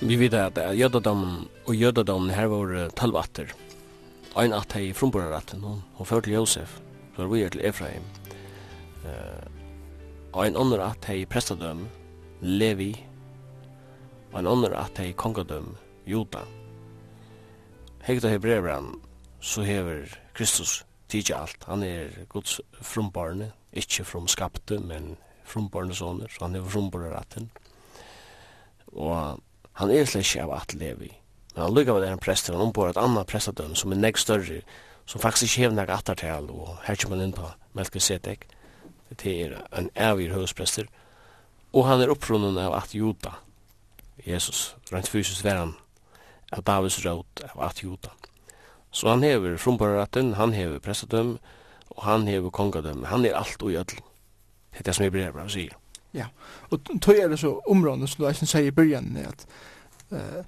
Vi vet at jødadammen og jødadammen her var tolv atter. Ein at hei frumborarratten, hun, hun førte til Josef, så vi er til Efraim. Uh, ein andre at hei prestadøm, Levi, ein andre at hei kongadøm, Juda. Hegda hebrevran, så hever Kristus tidsi alt. Han er Guds frumborne, ikkje frumskapte, men frumborne soner, så han hever frumborarratten. Og han er slik av at levi. Men han lukar med er en prester, han ombor et annan prestadøm som er negg større, som faktisk ikke hevner attartal, og her kommer han inn på Melkisedek, det er en avir høvesprester, og han er opprunnen av at Juda, Jesus, rent fysisk var av Davids råd av at Juda. Så han hever frumborratten, han hever prestadøm, og han hever kongadøm, han er alt og i ödl. Det er det som er brev, å sier. Ja, og tog er det så områdene som du eisen sier i byrjan, at uh,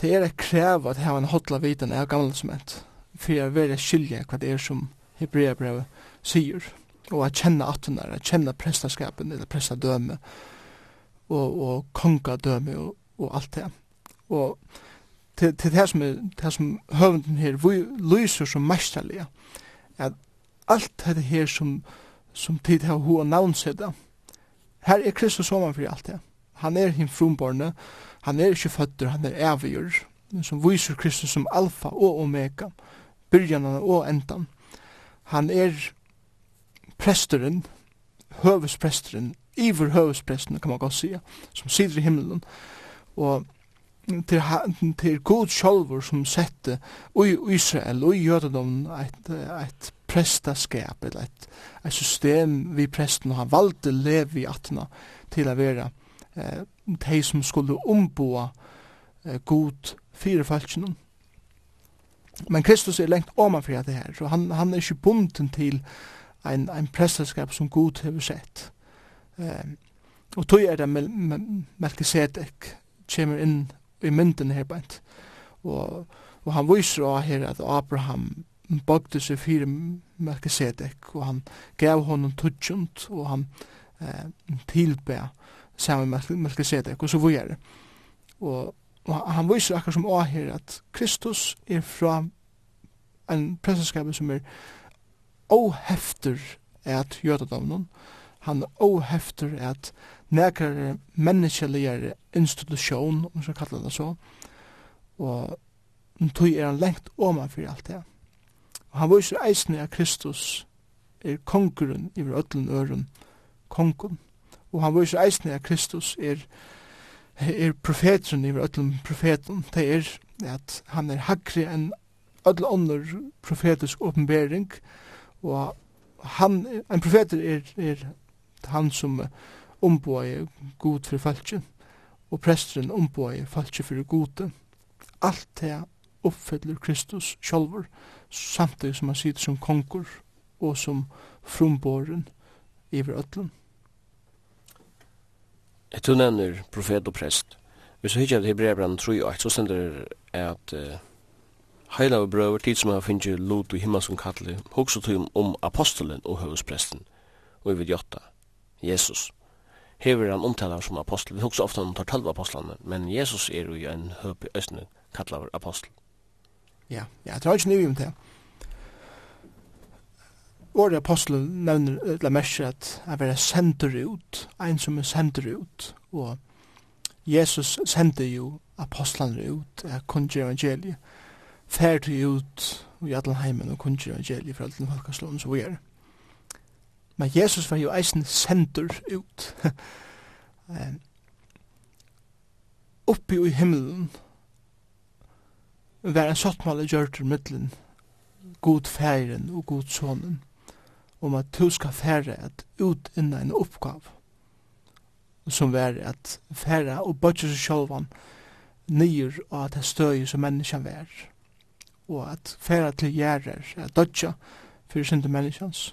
det er et krev at hava en hodla vitan av gamle testament, for jeg vil skilje hva det er som Hebreabrevet sier, og at kjenne atunar, at kjenne prestaskapen, eller prestadøme, og, og kongadøme, og, og alt det. Og til, til det som, er, det som høvenden her lyser som mesterlige, at alt det her som, som tid har hun navnsida, Her er Kristus ovan for alt det. Han er hin frumborne, han er ikke føtter, han er evig, som viser Kristus som alfa og omega, byrjanan og endan. Han er presteren, høvespresteren, iver høvespresteren, kan man godt sige, som sider i himmelen, og til, til god sjolvor som sette i Israel og i jødedom et, et prestaskap eller et, et system vi presten har valgt å leve i atna til å være eh, de som skulle omboa eh, god fire. Men Kristus er lengt oman for det her, så han, han er ikke bunden til ein, ein prestaskap som god har sett. Eh, og tog er det Melkisedek kommer inn i mynden her bænt. Og, og han viser også her at Abraham bøgde seg fire Melkisedek, og han gav honom tutsjunt, og han eh, tilbe sammen med Melkisedek, og så vore. Og, og han viser akkur som også her at Kristus er fra en presseskap som er ohefter at jødadavnen, han ohefter at nekar menneskeligare institution, om man skal kalla det så, og tog er han lengt åman fyrir alt det. Og han viser eisne at Kristus er kongurun vår öllun øren kongun, og han viser eisne at Kristus er er profeteren vår öllun profeten, det er at han er hagri enn öll ånder profetisk åpenbering, og han, en profeter er, er han som omboi god fyrir falki, og presteren omboi falki fyrir gode. Alt det oppfyller Kristus sjálfur, samtidig som han sitter som konkur og som frumboren iver öllum. Jeg tror nevner profet og prest. Hvis vi hittar Hebreabran 3 og 8, så stender at uh, heila og brøver tid som har finnst lot og som kallet, hoksa tøym om apostelen og høvespresten, og i vid jotta, Jesus hever han omtalar som apostel. Vi hugsa ofta om tar talv apostlene, men Jesus er jo en høp i Østene, kallar apostel. Ja, ja, jeg er ikke nye om det. Året apostel nevner, eller merker at jeg vil sender ut, en som er sender ut, og Jesus sender jo apostlene ut, jeg kunngjør evangeliet, ferdig ut i Adelheimen heimen og kunngjør evangeliet for alle folkeslån som vi gjør. Er. Men Jesus var jo eisen sender ut. Oppi i himmelen var en sottmale gjørter middelen god færen og god sonen om at du skal fære at ut inna en oppgav som var at fære og bøtje seg sjølvan nyer og at det støy som menneskjan vær og at fære til gjerrer at dødja fyrir synder menneskjans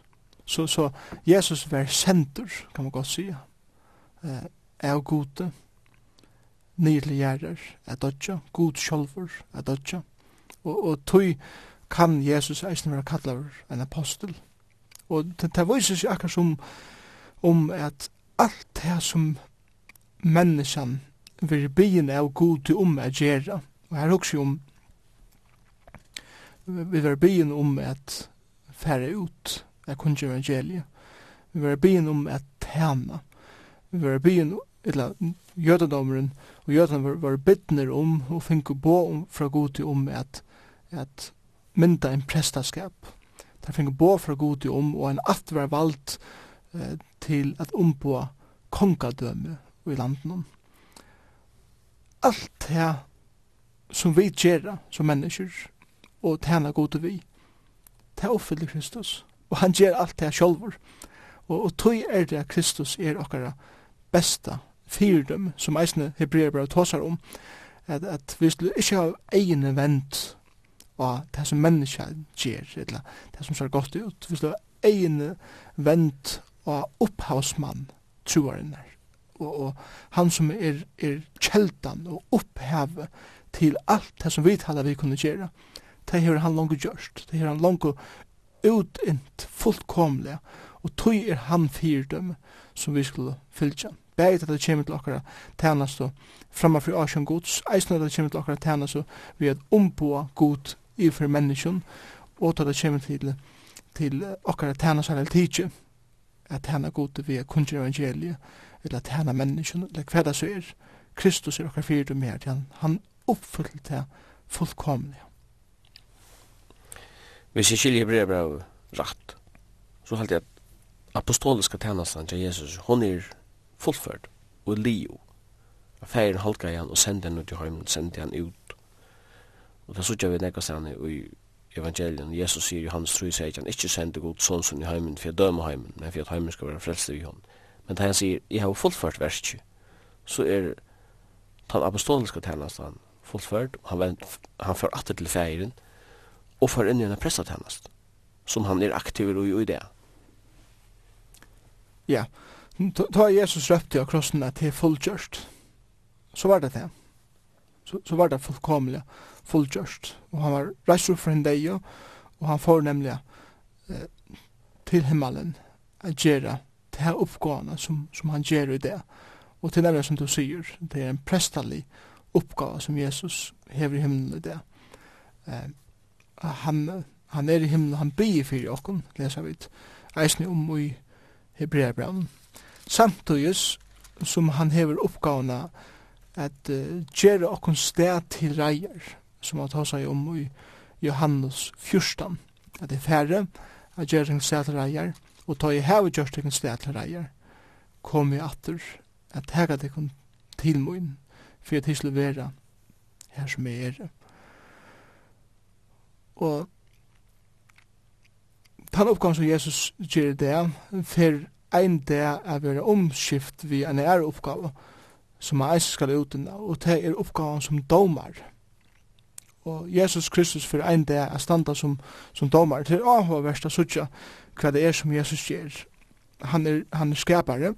Så, så Jesus var senter, kan man godt sige, eh, av gode, nydelig gjerder, at dødja, god sjolver, at dødja. Og, og tog kan Jesus eisen være kallar en apostel. Og det, det viser seg akkur som om at alt det som menneskan vil begynne av god til om å gjøre, og her også om vi vil begynne om at fære ut at kunne gjøre evangeliet. Vi var byen om at tæna. Vi var byen, eller jødedommeren, og jødene var, var bittner om, og finko bo om, fra god til om at, at mynda en prestaskap. Der finko bo fra god til om, og en at var valgt eh, til at ombo kongadømme i landen. Alt det som vi gjør som mennesker, og tjener god til vi, det er oppfyllig Kristus og han gjør alt det sjølver. Og, og tog er det at Kristus er okkara besta fyrdom, som eisne hebreer bare tåsar om, at, at vi skulle ikke ha egne vent av det som menneska gjør, eller det som ser godt ut. Vi skulle ha egne vent av opphavsmann, troaren der. Og, og han som er, er kjeldan og opphavet til alt det som vi taler vi kunne gjøre, det har han langt gjørst, det har han langt utint fullkomlig, og tog er han fyrdømme som vi skulle fylltja. Begge at det kommer til okkara tænast og framme for Asien gods, eisen at det kommer til okkara tænast og vi er omboa god i for menneskjon, og at det kommer til, til okkara tænast eller tidsi at tæna god vi er kunst evangeliet, eller at tæna menneskjon, eller hva det så er, Kristus er okkara fyrdømme her, han, han oppfyllte det fullkomlig. Hvis jeg skiljer brev brev rett, så halte jeg at apostoliska tjenestan til Jesus, hon er fullført og lio. Affæren halka igjen og sendte henne ut i heimen, sendte henne ut. Og det sutja vi nekka stedene i evangelien. Jesus sier i hans tru sier han ikke sendte god sånn som i heimen for jeg dømer heimen, men for at heimen skal være frelst i hon. Men da han sier, jeg har fullført verset, så er den apostoliska tjänastan fullført, og han, han får atter til færen, og får inn i en pressetjenest, som han er aktiv i i det. Ja, da Jesus røpte av krossen at det er fullgjørst. Så var det det. Så, så var det fullkomlig fullgjørst. Og han var reist opp for en dag, og han får nemlig eh, til himmelen å gjøre det her oppgående som, som han gjør i det. Og til nemlig som du sier, det er en prestallig oppgave som Jesus hever i himmelen i det. Eh, han, han er i himmelen, han byr fyrir okkon, leser vi, eisne om i Hebreabraun. Samtidig som han hever oppgavene at uh, gjøre okkon sted til reier, som han tar seg om i Johannes 14, at det er færre, at gjøre okkon sted til reier, og ta i hever gjørst okkon sted til reier, kom i atter, at hega det kun til moin, for at hisle vera her som er. Og den oppgang som Jesus gjør det, for ein dag er være omskift vi en er oppgave, som er eisen skal uten, og det er oppgaven som domar. Og Jesus Kristus for ein dag er standa som, som domar. til å ha verst å sutja hva det er som Jesus gjør. Han er, han er skapare,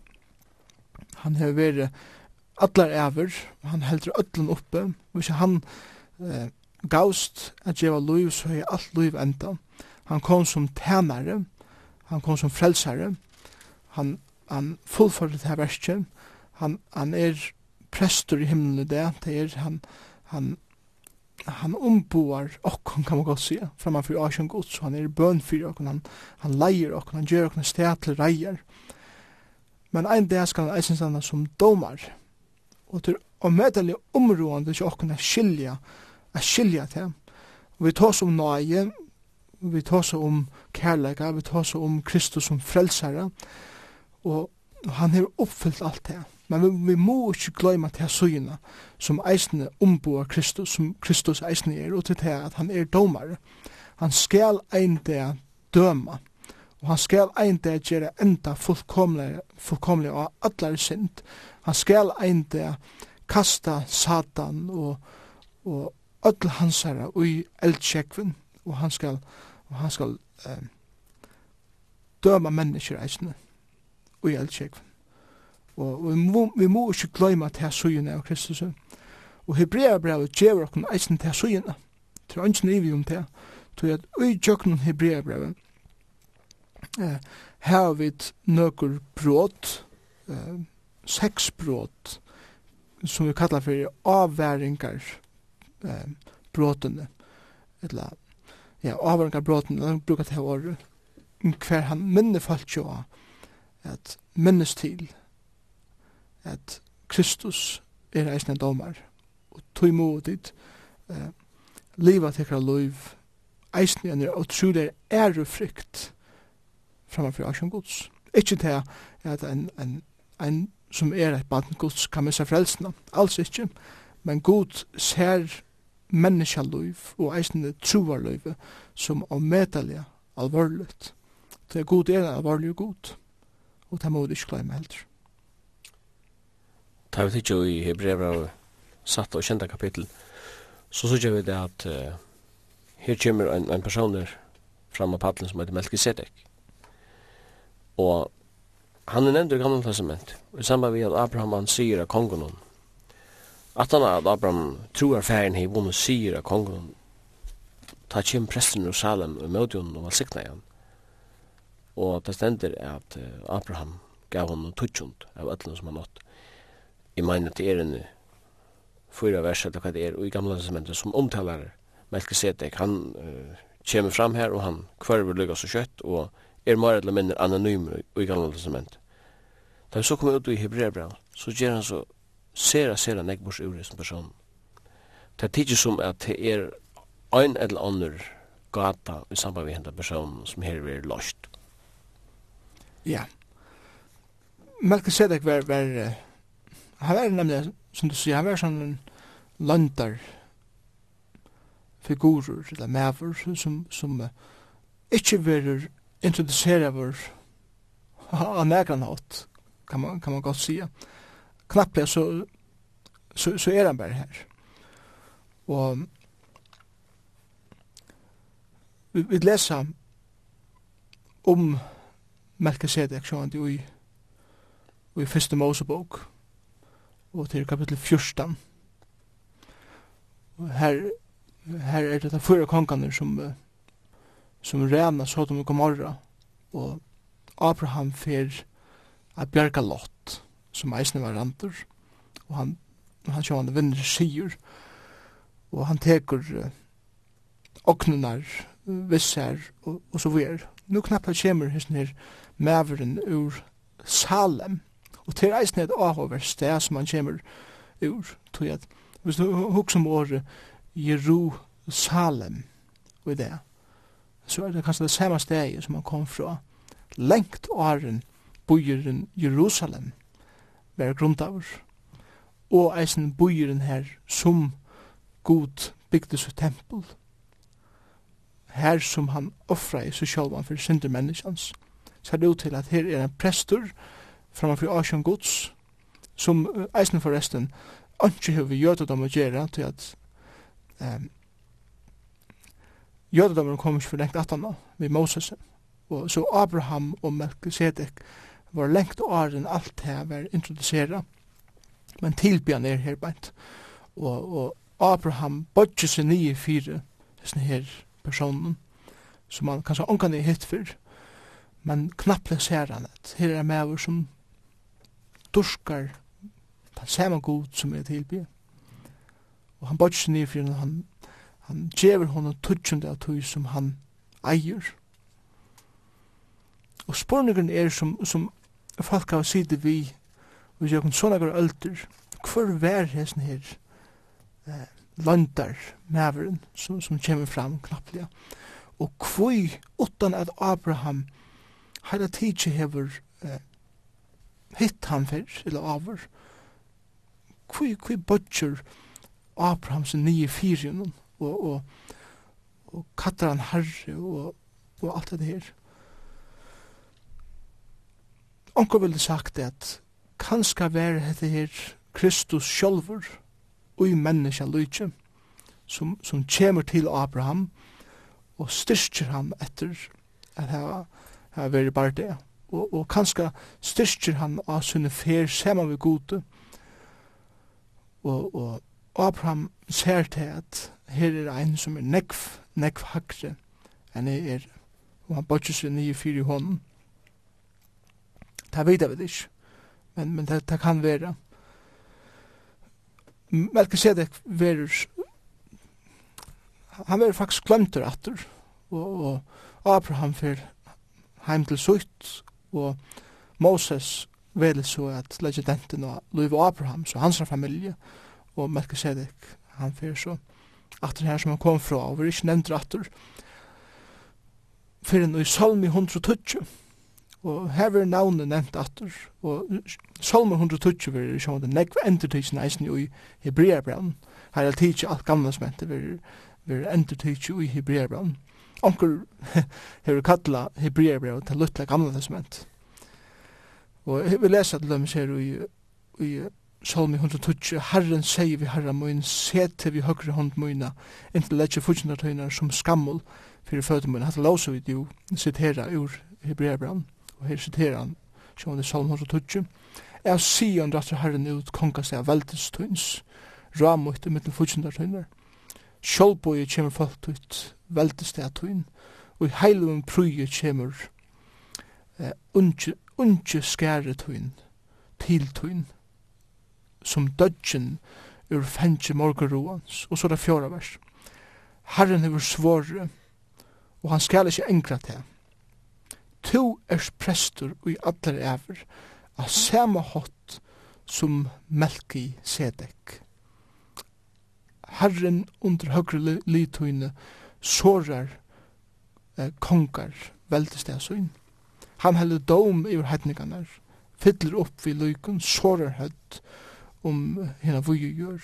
han har vært allar ever, han heldur öllun oppe, og hvis han eh, gaust at geva luiv så er alt luiv enda. Han kom som tænare, han kom som frelsare, han, han fullførte det her verset, han, han er prestur i himmelen i det, det er han, han, han omboar okkon, kan man godt sige, framman fyrir asjon gods, han er bøn fyrir okkon, han, han leier okkon, han gjør okkon sted til reier. Men ein dag skal han eisen standa som domar, og til å møtelig områdende til okkon er skilja, at skilja det. Vi tås om nøye, vi tås om kærleika, vi tås om Kristus som frelsare, og han har oppfyllt alt det. Men vi, vi må ikke gløyma til søgina som eisne omboar Kristus, som Kristus eisne er, og til det at han er domare. Han skal ein det døma, og han skal ein det gjøre enda fullkomlig, fullkomlig og allar synd. Han skal ein det kasta Satan og, og öll hansara ui eldsjekven, og han skal, og han skal um, døma mennesker eisne ui eldsjekven. Og, og vi, må, vi må ikke gløyma til her suyene av Kristus. Og Hebreabrevet gjever okkur eisne til suyene. Til ønsken ivi om det. Til at ui tjøkken Hebreabrevet eh, her vi nøkur brot eh, seks brot som vi kallar for avværingar, eh, brotene, eller ja, avvaringar bråtene, de brukar det her året, hver han minne falt jo at minnes til at Kristus er eisne domar, og tog imot dit, eh, liva tekra loiv, eisne enn er utrolig ære frykt framfor asjon gods. ikkje til at en, en, en som er et band gods kan missa frelsna, alls ikkje men god ser menneskjaløyv og eisne trovarløyv som avmedelige alvorligt. Det er god er alvorlig og god, og det må vi ikke glemme heller. Det er jo i Hebrev av satt og kjenta kapittel, så sier vi det at uh, her kommer en, en person der fram av paddelen som heter Melkisedek. Og han er nevnt i gamle testament, i samband med at Abraham han sier av kongen At han at Abraham tror færen hei vunnet sier av kongen, ta kjem presten ur Salem og møte hon og valsikna igjen. Og det stender at Abraham gav hon tutsjund av ætlene som han nått. Jeg mener at det er en fyra vers eller hva det er, og i gamla testamentet som omtalar Melkisedek, han uh, kommer fram her og han kvarver lykka så kjøtt og er mer eller mindre anonym i gamla testamentet. Da vi så kommer ut i Hebreabra, så gjør han så sera, sera negbors ur som person. Det er tidsi som at det er ein eller annar gata i samband med hendan person som her er lost. Ja. Melkisedek var, var, han var nemlig, som du sier, han var sånn en landar figurer, eller mever som, som uh, ikke verer introdusere vår av nekran hatt, kan man, kan man godt sige knappliga så, så, så er han bare här. Och vi, vi läser om Melkisedek sjående i, i første Mosebok og til kapitel 14. Her, her er det de fyra kongene som, som rena Sodom og Gomorra og Abraham fer a bjerga lott som eisne var randur, og han, han sjående vinner sigur, og han teker uh, oknunar, vissar, og, og så ver. Nu knappt kjemur hesten her maveren ur Salem, og til eisne et ahover sted som han kommer ur, tog at, hvis du huksom året Jerusalem, og i det, så er det kanskje det samme stedet som han kom fra, lengt åren bojeren Jerusalem, var grunntaver. Og eisen bøyren her som god bygde sitt tempel, her som han offra i seg sjálvan for synder menneskans, er det ut til at her er en prestur framfor Asjan Guds, som eisen forresten ikke har vi jødedom å gjøre til at um, jødedommen kom ikke for lengt 18 vi Moses, og så Abraham og Melchizedek var lengt åren alt det var introducera. Men tilbyan er her bænt. Og, og Abraham bodde seg nye fire disse her personen som man kanskje ångan er hitt for men knapple ser han at her er mever som durskar den samme god som er tilby Og han bodde seg nye fire han, han djever honom tutsjende av tog som han eier. Og spurningen er som, som folk har sitte vi, og jeg kan sånne går ølter, hver vær hesten her eh, landar maveren som, som kommer fram knapplega, og kvoi utan at Abraham heila tidsi hever eh, hitt han fyrr, eller aver, kvoi, kvoi bodger Abrahams nye fyrjunnen, og, og, og kattar han herre, og, og alt det her. Onko vil sagt at kanska vær hette her Kristus sjálfur ui menneska lujtje som, som kjemur til Abraham og styrkjer ham etter at hava, hava veri bare det og, og kanska styrkjer han av sunne fer saman vi gode og, og Abraham ser til at her er ein som er nekv nekv hakre enn er og han bortjes vi nye fyri hånden det vet jeg vel ikke, men, men det, det kan være. Melkisedek verer han verer faktisk glemt glemter atter, og, og Abraham fer heim til sutt, og Moses vel så at legendenten og Louis Abraham, så hans familie, og Melkisedek, han fer så atter her som han kom fra, og vi er ikke nevnt atter, fyrir i Salmi 120, Og her er navnet nevnt atter, og Salmer 120 vil verir sjående negv endertidsen eisen i Hebreabraun. Her er tidsi alt gamla smente vil verir endertidsi i Hebreabraun. Onkur hefur kalla Hebreabraun til luttla gamla testament. Og vi lesa til dem her i, i Salmi 120, Herren sier vi herra mun, sete vi høyre hånd muna, inntil letje fudgjindartøyner som skammul fyrir fødum mun. Hatta låsa vi jo, sitera ur Hebreabran og her siterer han, som han i Salm 120, er Sion rattar herren ut kongas er veldens tunns, ramutt i mittel fudjundar tunnar. Sjolboi kjemur folk ut veldens det tunn, og i heilum pruje kjemur eh, unge, unge skære tunn, til tunn, som dødgen ur fengje morgeroans, og så er det fjora vers. Herren hever svåre, og han skal ikke engra til tu er prestur i allar ever, av sama hot som Melki Sedek. Herren under høgre lytøyne sårar eh, kongar veldestegsøyn. Han heldur dom i hedningarnar, fyller opp vi lykun, sårar hødd om hina vuju gjør.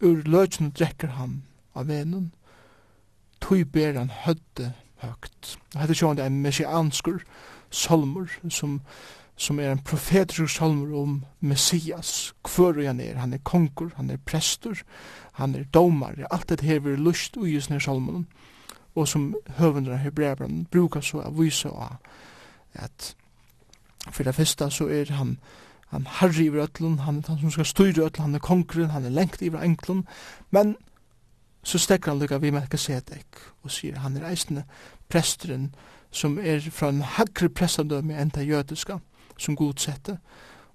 Ur løgjene drekker han av venen, tøy ber han hødde høgt. Hette sjående er messianskur salmur som, som er en profetisk salmur om Messias, Hvor og han er. Han er konkur, han er prestur, han er domar, alt det her vil lust ui i sånne salmen, og som høvendra hebreabran brukar så av vise av at for det første så er han han harri i ötlun, han er han som skal styra ötlun, han er konkurren, han er lengt i ötlun, men så stekker han lukka vi Melkisedek og sier han er eisende presteren som er fra en hagre prestendømme enn det jødiska som godsette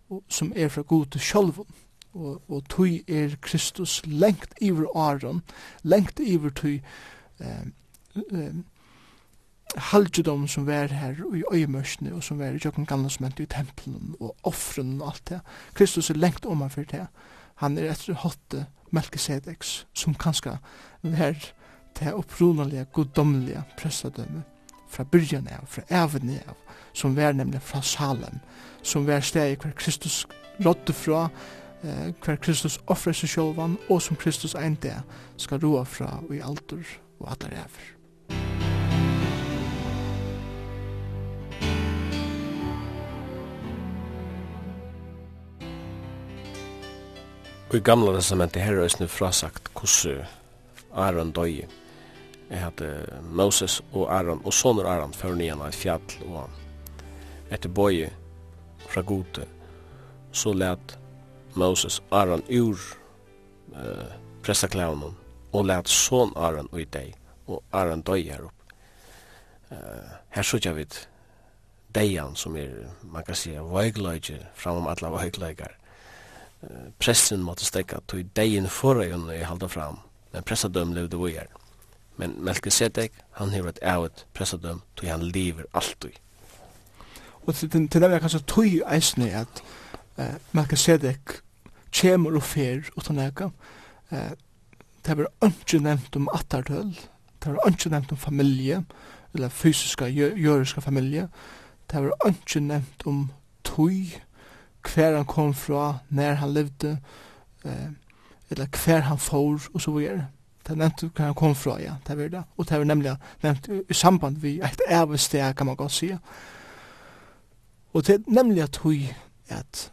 og som er fra god til sjolvun og, og tui er Kristus lengt iver Aron lengt iver tui eh, eh, halgjedom som var her i øyemørsne og som var i jøkken gammelsment i tempelen og offren og alt det Kristus er lengt om han fyrir det han er etter hotte Melkisedeks, som kanskje er det opprunalige, goddomlige prestadømme fra byrjan av, fra evne av, som var nemlig fra Salem, som var steg hver Kristus rådde fra, eh, hver Kristus offrer seg sjølvan, og som Kristus ein dag skal roa fra i alder og atler ever. i gamla testamentet her er nu frasagt hvordan Aron døy Jeg hadde Moses og Aron, og soner Aron før nian av et fjall, og etter bøye fra gode, så let Moses Aron ur uh, prestaklaunen, og let son Aron ui deg, og Aron døy her opp. Eh, her sutja vid deian som er, man kan sige, vøygløyger, framom alla vøygløyger, pressen måtte stekka tog deien når jeg halda fram, men pressadøm levde vujer. Men Melkisedek, han hever et ævet pressadøm tog han lever alltid. Og til, til, til det var kanskje tog eisne at uh, Melkisedek kjemur og fer utan eka. Uh, det var ikke nevnt om attartøl, det var ikke nevnt om familie, eller fysiska, jøriska familie, det var ikke nevnt om tog, hver han kom fra, när han levde, eh, eller hver han får, og så videre. Det nevnte hver han kom fra, ja, det var det. Og det var nemlig nevnt i samband vi et ævested, kan man godt si. Og det er nemlig at hui at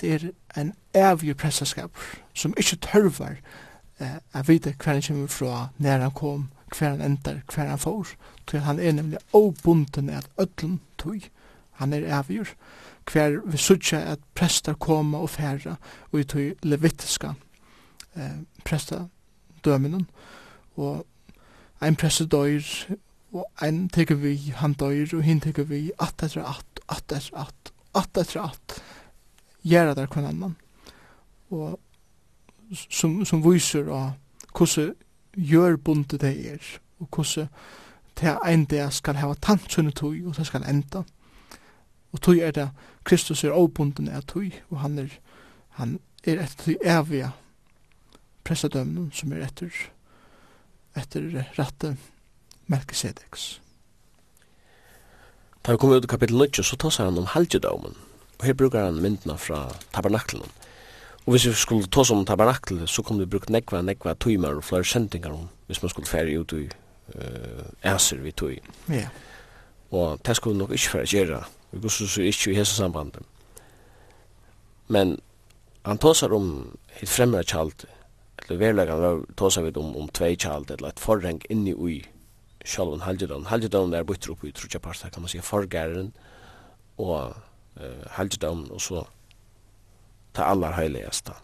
det er en evig pressaskap som ikke tørvar eh, at vite hver han kommer fra, når han kom, hver han endar, hver han får. Så han er nemlig obunden at ødlen tog. Han er ævig hver vi sutja at prestar koma og færa og i tog levitiska eh, prestadøminen og ein prestadøyr og ein teker vi han døyr og hin teker vi at etter at at etter at at etter at gjerra der kvann annan. Og som, som viser av hvordan gjør bundet det er og hvordan det er en skal hava tant og det skal enda. Og tog er det Kristus er obunden av tøy, og han er, han er etter tøy evige pressadømnen som er etter, etter rette Melkisedeks. Da vi kommer ut i kapittel 9, så tar han om halgedømmen, og her brukar han myndene fra tabernaklen. Og hvis vi skulle ta som tabernaklet, så kom vi brukt nekva, nekva tøymer og flere sendingar om, hvis man skulle fære ut i uh, æser vi tøy. Ja. Yeah. Og det skulle vi nok ikke fære gjøre Vi går så ikke i hese sambandet. Men han tåsar om et fremre kjalt, eller verlegan tåsar vi om, om tvei kjalt, eller et forreng inni ui sjalvun halvdjødavn. Halvdjødavn er bytter opp i trutja parta, kan man sige, forgæren og uh, halvdjødavn, og så ta allar heiligasta.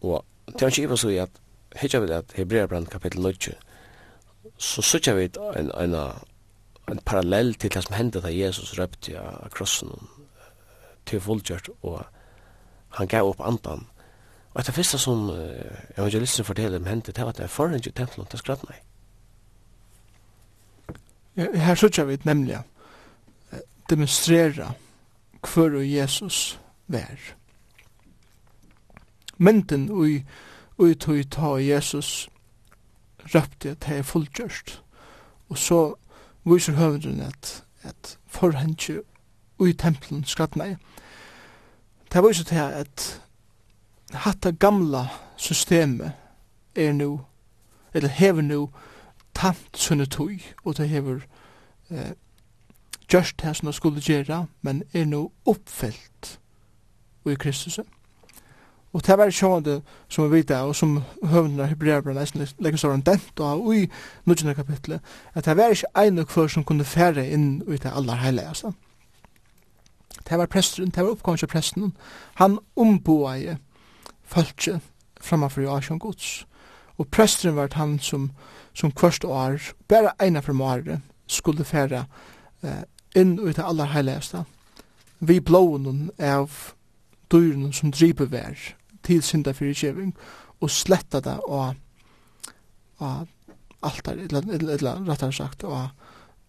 Og til han kipa så i at hitja vi at Hebreabrand kapitel 9, så sutja vi en, en, en en parallell til det som hendte da Jesus røpte av krossen til fullgjørt, og han gav opp andan. Og etter første som uh, evangelisten forteller om hendte, det var at det er foran i tempelen til skratt meg. Her sørger vi nemlig demonstrera hver og Jesus vær. Mynden ui ui tog ta Jesus røpte at det er fullgjørst. Og så viser høvendren at, at forhengje ui tempelen skratnei. Det viser til at hatta gamla systemet er nu, eller hever nu, tant sunne tui, og det hever eh, gjørst det som det skulle gjøre, men er nu oppfyllt i Kristus. Og det var sjående som vi vet og som høvnene hebreerbrann nesten legger sår en dent og i nødgjende kapitlet, at det var ikke en og hver som kunne fære inn i det aller heilige. Altså. Det var presteren, det var oppgående presten. Han omboet i følge framfor Joachim Guds. Og presteren var han som, som kvørst år, bare ene fra året, skulle fære eh, inn i det aller heilige. Vi blåen av dyrene som driver vær, til synda fyrir kjeving og sletta det og og altar eller eller rättare sagt og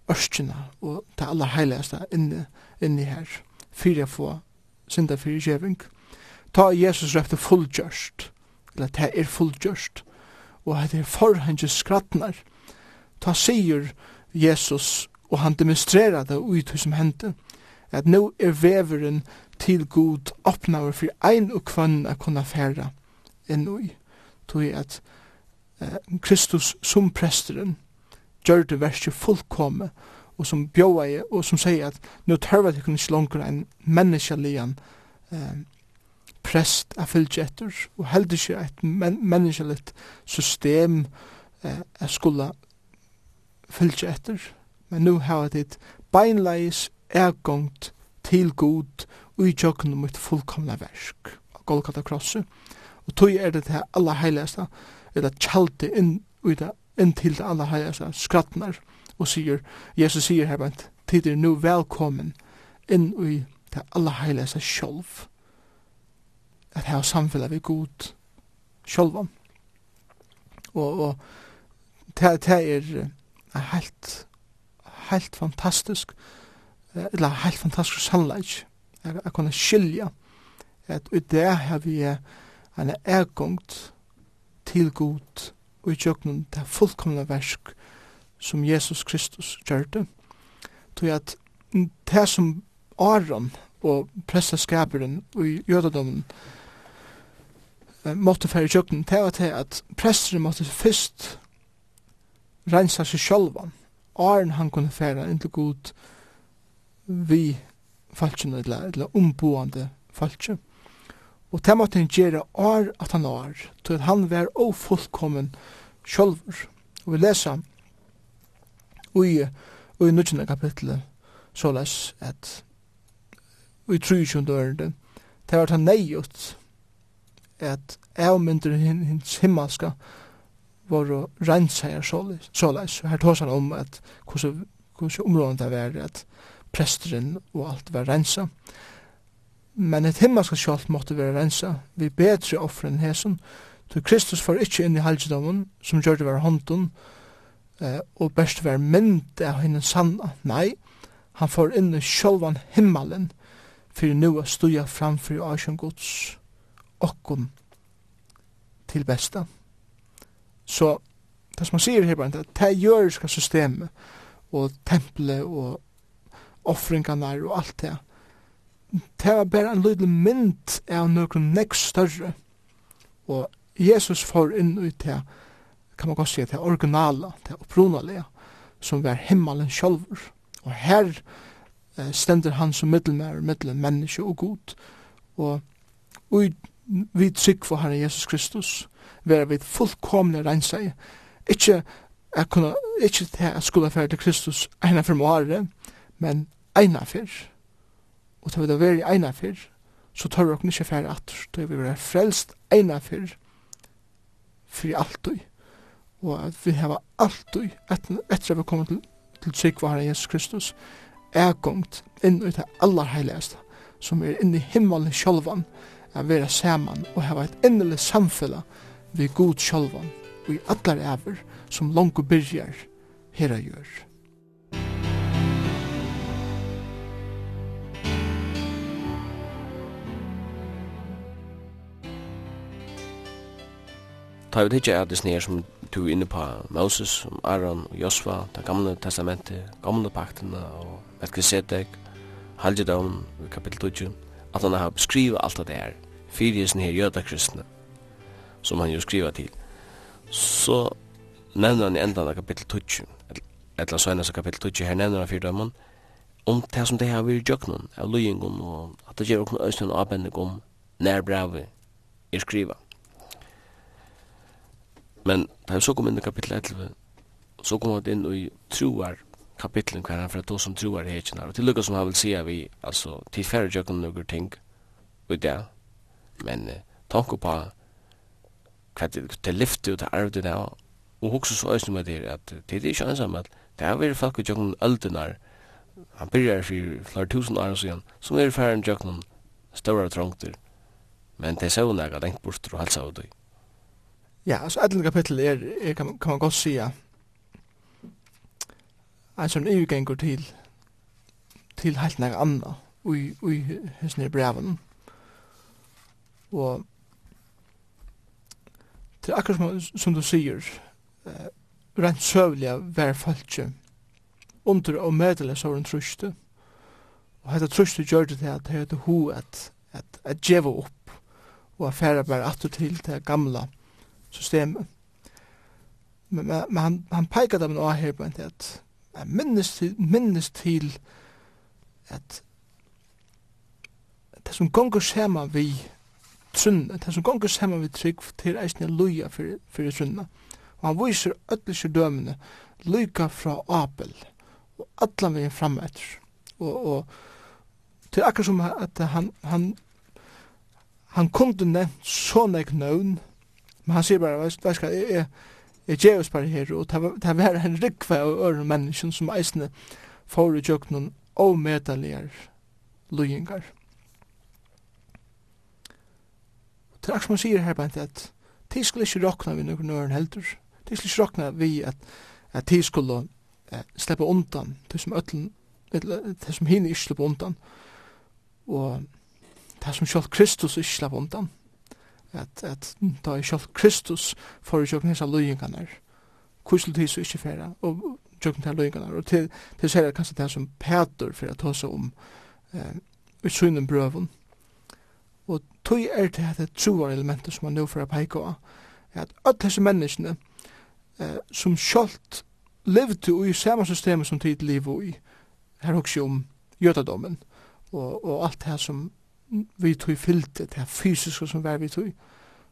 ørskina og det aller heiligste inni, inni her fyrir få synda fyrir kjeving ta Jesus røpte fullgjørst eller det er fullgjørst og det er forhengje skrattnar ta sier Jesus og han demonstrerar det ut som hendte at nå er veveren til god åpnaver for ein og kvann a kunna færa enn ui. Tog at eh, Kristus som presteren gjør det verste fullkomme og som bjóa i og som sier at nå tørva det ikke langer enn menneskelian eh, prest a fylgje etter og heldig ikke et men menneskelig system eh, a skulle fylgje etter men nu hava et beinleis ergångt til god og i tjøkken mitt fullkomna versk, Golgata krosset, og tog er det det aller heiligste, eller tjaldi inn, det, inn til det aller heiligste, skrattnar, og sier, Jesus sier her, men tid er nu velkommen inn i det aller heiligste sjolv, at her samfunnet vi god sjolvan. Og, og det, det er helt, helt fantastisk, eller helt fantastisk sannleik, at kunne skilja at ut det har vi en ergångt til god og i tjøkken det fullkomne versk som Jesus Kristus gjørte. Tog at det som Aron og presteskaperen i jødedommen måtte fære tjøkken, det var til at presteren måtte først rensa seg sjølvan. Aron han kunne fære inn til god vi falskjene, eller, eller omboende falskjene. Og det måtte han gjøre år at han år, til at han var ofullkommen sjølver. Og vi leser i, og i nødgjende så les at i trusjende ørende, det var han neiut at avmyndere hins himmelska var å rense her så les. Her tås han om at hvordan områden det var at presteren og alt var rensa. Men et himmelska sjalt måtte være rensa, vi betre offren enn hesen, så Kristus får ikkje inn i helgedommen, som gjør det var hånden, eh, og best var mynd av henne sanna. Nei, han får inn i sjálvan himmelen, fyrir nu a stuja framfyr i Asjan Guds okkom til besta. Så det som han sier her, det er jøriska systemet og tempelet og offringarna og alt det. Det var bare en lydel mynd av noen nekk større. Og Jesus får inn ut det, kan man godt si, det originale, det opprunalige, som var himmelen sjølver. Og her eh, stender han som middelmær, middelen menneske og god. Og ui, vi trygg for Herre Jesus Kristus, være vi fullkomne renseg, ikke jeg kunne, ikke til jeg skulle være til Kristus ene for måre, men eina fyrr, og ta vi da veri eina fyrr, så tar vi okken ikkje færre atter, da vi vera frelst eina fyrr, fyrir altu. og at vi hava altu etter at vi kommer til, til tryggvara Jesus Kristus, er gongt inn i det aller heiligeste, som er inne i himmelen sjolvan, er vera saman og hava et innelig samfella vi god sjolvan, og i allar ever som langt byrjar herra gjør. ta vi ikke at det snir som du er inne på Moses, Aaron og Josva, det gamle testamentet, gamle paktene og Melkisedek, Halgedown, kapitel 20, at han har beskrivet alt det her, fyrisen her jødakristne, som han jo skriver til. Så nevner han i enda av kapitel 20, eller så enn av kapitel 20, her nevner han fyrdømmen, om det som det har vært i jøknen, av løyingen, og at det gjør åkne øyne og avbendig om nær brevet er skrivet. Men da vi så kom inn i kapittel 11, så kom han inn i troar kapitlen hver han for at då som troar er ikke Og til lukka som han vil si vi, altså, til færre jøkken noen ting og det, men eh, tanke på hva det er lyfte og det er det og hoksa så øyne med det at det er ikke ensam, at det er veri folk i jøkken øldenar, han byrjar for flere tusen år siden, som er færre jøkken større trångter, men det er sånn jeg har lengt bort og halsa av det. Ja, altså 11. kapittel er, er kan, kan man godt si at en EU-gengur til, til helt nær andre, ui, ui, hesten breven. Og til akkurat som, som du sier, uh, rent søvlig av hver falskje, under og medelig så en truste, og hette truste gjør det til at det er ho at, at, at djeva opp, og affæra bare atter til det gamla, systemet. Men, men, men han, han peikar dem nå her på en til at jeg minnes til, minnes til at det som gonger sema vi trunna, det som gonger sema vi trygg til eisne luja fyrir, fyrir trunna. Og han viser ötlisje dømene luja fra Abel og allan vegin fram etter. Og, og til akkur som at han, han, han kunde nevnt sånne knøvn Men han sier bare, vet du hva, jeg, jeg djevus bare her, og det var en rikve av øren mennesken som eisne får i jøknen avmedelige løyingar. Det er som han sier her, bare at de skulle ikke råkna vi noen øren heldur. De skulle ikke råkna vi at, at de skulle eh, slippe undan, det som øtlen, det som hinne ikke slippe undan. Og det som selv Kristus ikke slippe undan at, at da er selv Kristus for tjokken hans løyingene, hvordan tid så ikke færa, og tjokken hans løyingene, og til, til så er det kanskje det som Peter for å ta seg om eh, utsynen brøven, og tog er det at det troer elementet som man nå får peika av, at alle disse menneskene eh, som selv levde i samme systemet som tid liv i, her også om jødadommen, og, og alt det som vi tog fyllte, det fysiske som var vi tog,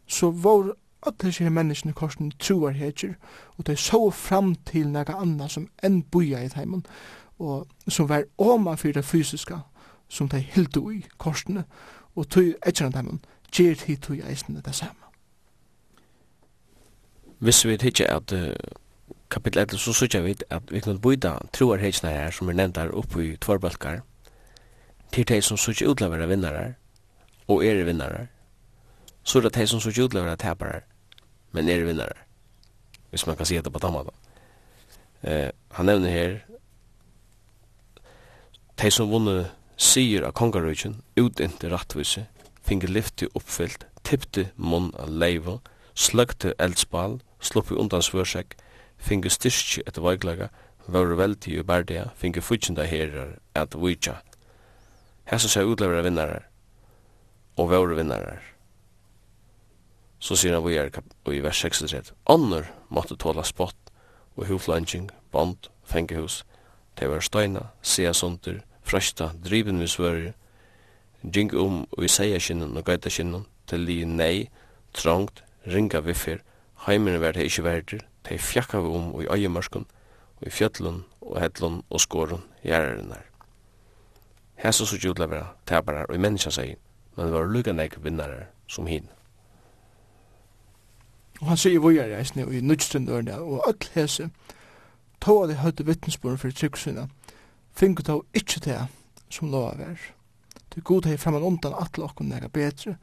så var alle disse menneskene korsen troer heter, og de så fram til noe annet som enn boja i heimen, og som var åma for det fysiske, som de hilde i korsene, og tog etter heimen, gjer tid tog eisene det samme. Hvis vi tykker at uh, kapitel 11, så sykja vi at vi kan byda troer heitsene her, som er nevnt her oppe i tvorbalkar, til de som sørger ut til å være vinnere, og er vinnere, så er det de som sørger ut til å være men er vinnere. Hvis man kan si det på den. Eh, han nevner her, de som vunne sier av kongerøyken, utinte rattvise, finge lyfte oppfyllt, tippte munn av leiva, sløgte eldspal, sluppi undan svørsek, finge styrkje etter veiklega, vore veldig i bardia, finge futsinda herrar at vujtja, Hesa seg utlevera vinnarar og våre vinnarar. Så sier han vujar i vers 6 Annor måtte tåla spott og huflanging, bond, fengehus, te var støyna, sea sunter, frøsta, driven vi svører, jing um og i seia kinnan og gaita kinnan, til li nei, trångt, ringa viffir, heimene var det ikkje verdir, de fjakka vi om og i øyemarskun og i fjöllun, og hellun og skorun gjerrinar. Hesa så gjorde det tabarar og i menneskja seg, men det var lukka nek vinnarar som hin. Og han sier vi er reisne og i nødstundørene, og öll hese, tog av de høyde vittnesborene for tryggsyna, fingur tog ikkje det som lov av er. Det god hei fremman undan atle okkum nega betre,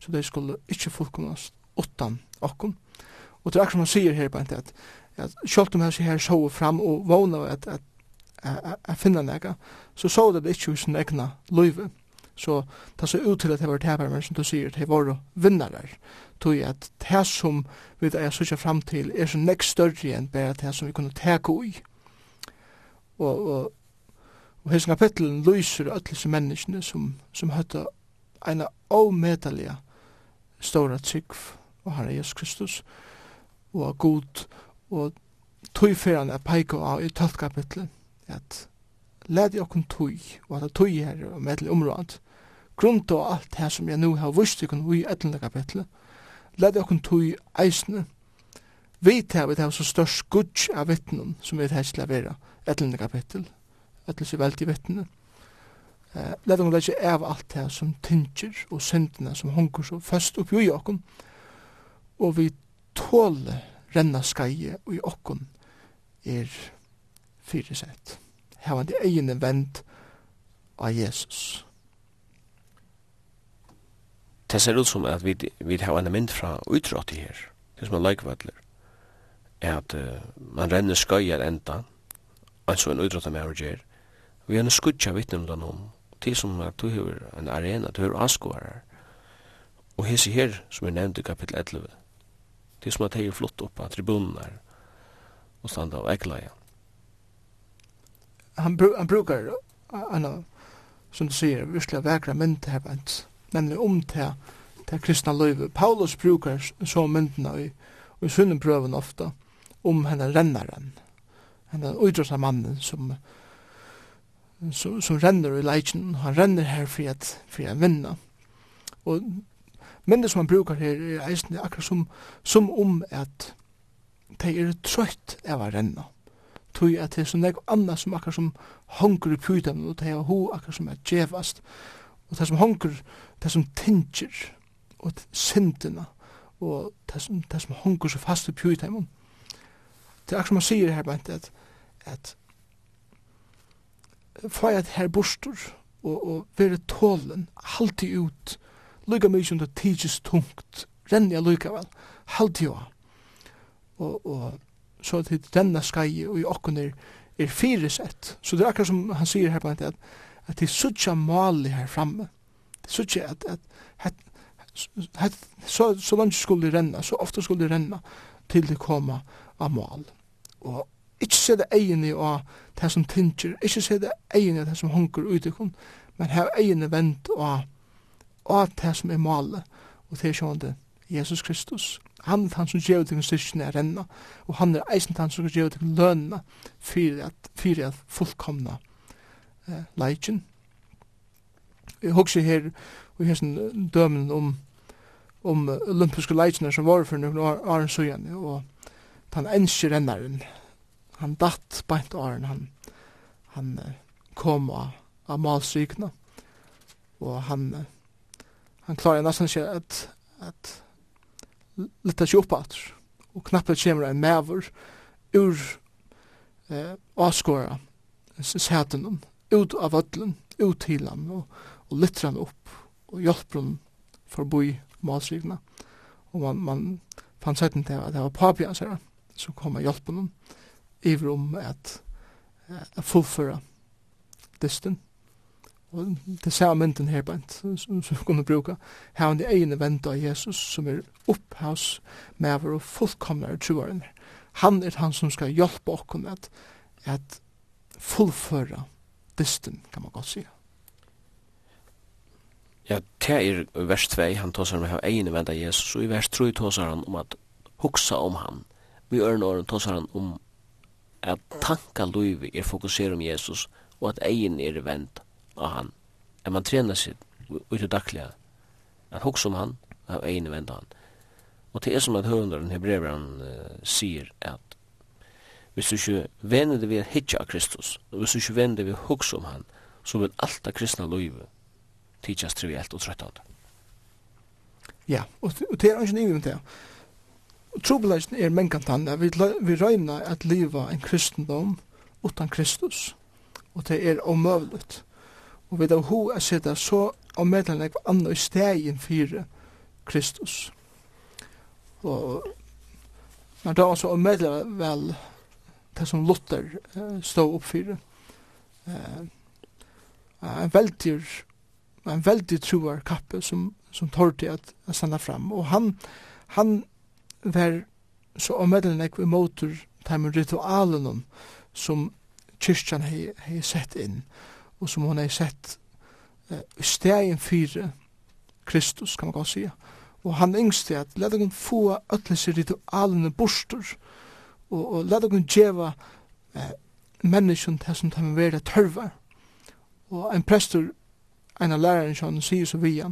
så de skulle ikkje fullkomnast utan okkum. Og det er akkur som han sier her, bare at, at sjálft om hans her så fram og vana at, at, at, at, at finna nega, så så det ikke hos sin egna løyve. Så det så ut til at det var tæpere, men som du sier, det var vinnare. Tog at det som vi er sykja fram til er så nek større enn bare det som vi kunne tæke ui. Og, og, og hos kapitlen lyser øtlese menneskene som, som høtta eina avmedelige stora trygg og Herre Jesus Kristus og god og tøyferan er peika av i 12 kapitlet at lät jag kun tui och att tui här och med grunnt og alt allt som jeg nu har vust ikon i etlende kapitlet lät jag kun tui eisne vet här vi har så størst gudj av vittnen som vi helst la vera ettla kapitel ettla så väl till vittnen eh lät hon av alt här som tynger og syndina som hongur så fast upp i okon og vi tåle renna skai og i okkon er fyrisett hevande egene vend av Jesus. Det ser ut som at vi, vi har en mynd fra utrått i her, det som er løykvallir, er at uh, man renner skøyer enda, altså en utrått av mer og vi har en skudja vittnemdan om, til som at du har en arena, du har anskårar, og hese her, som er nevnt i kapittel 11, til som at de er flott opp av tribunen og standa og egla han, han brukar anna, som du sier, virkelig vekra mynd her, nemlig om til til kristna løyve. Paulus brukar så myndina i, i sunnen prøven ofta om henne rennaren, henne uidrosa mannen som, som, som renner i leitjen, han renner her for at, for at vinna. Og myndin som han brukar her er eisne akkurat som, som om at de er trøyt av å renne. Mm tui at det er så nek anna som akkar som hongur i pytan og det er ho akkar som er djevast og det som hongur, det som tinger og syndina og det som, det som hongur så fast i pytan det er akkar som han sier her bænt at at fæg her bostur og, og vere tålen halti ut lukka mykje som det tidsis tungt renni a lukka vel halti jo og, og så at det skai og i okken er, er fyresett. Så det er akkurat som han sier her på at, at det er suttja mali her framme. Det er suttja at, at, at, at så, så langt skulle det renna, så ofte skulle det renna til det koma av mal. Og ikke se det egen av det som tinger, ikke se det egen av det som hunker utikon, men ha egen vent av, av det som er malet, og det er sjående Jesus Kristus han er han som gjør til styrkene er renna, og han er eisen han som gjør til lønna for at, for at fullkomna eh, leikin. Jeg husker her, og her sin dømen om, om olympiske leikene som var for noen år år, søgjene, og han enskje rennaren, han datt beint åren, han, han kom av, av malsykene, og han, han klarer nesten ikke at, at lytta seg opp at, og knappet kommer en maver ur eh, avskåra sætenom, ut av vødlen, ut til han, og, og lytter han opp, og hjelper han forboi malsrivna. Og man, man fann sætten til at det var papi hans her, som kom og hjelper han, iver om at, at fullføre dysten. Og det ser mynden her bænt, som vi kunne bruka. Her er det egne vente av Jesus, som er opphavs, med vår fullkomne troaren. Han er han som skal hjelpe okken at, at fullføre dysten, kan man godt sige. Ja, det er vers 2, han tåsar om å ha egne av Jesus, og i vers 3 tåsar han om at huksa om han. Vi ørne åren tåsar han om at tanka luivi er fokusere om Jesus, og at egen er venda av han. At man trener seg ut i daglige, at hoksa om han, av ene venda han. Og det er som at høvenderen hebreveren uh, sier at hvis du ikke vener det ved hitja av Kristus, og hvis du ikke vener det ved hoksa om han, så vil alt av kristna løyve tidsast trivielt og trøttand. Ja, og det er ikke nivå med det. Trobeleisen er mengantann, vi, vi røyna at liva en kristendom utan Kristus, og det er omøvligt og vi har ho at seta så og medlemmer på andre i stegen fire Kristus. Og men da også og medlemmer vel det som Luther uh, stod opp fire. Eh, en veldig en veldig troar kappe som, som tårte at, at standa fram. Og han, han var så og medlemmer vi motor de ritualen som kyrkjan hei, hei sett inn og som hon har sett i uh, stegin fyre Kristus, kan man godt sige. Og han yngste at let hon få ötlensi ritualene bostur og, og let hon djeva uh, menneskjen til som tar vera tørvar. Og en prestur, en av læreren som sier så via,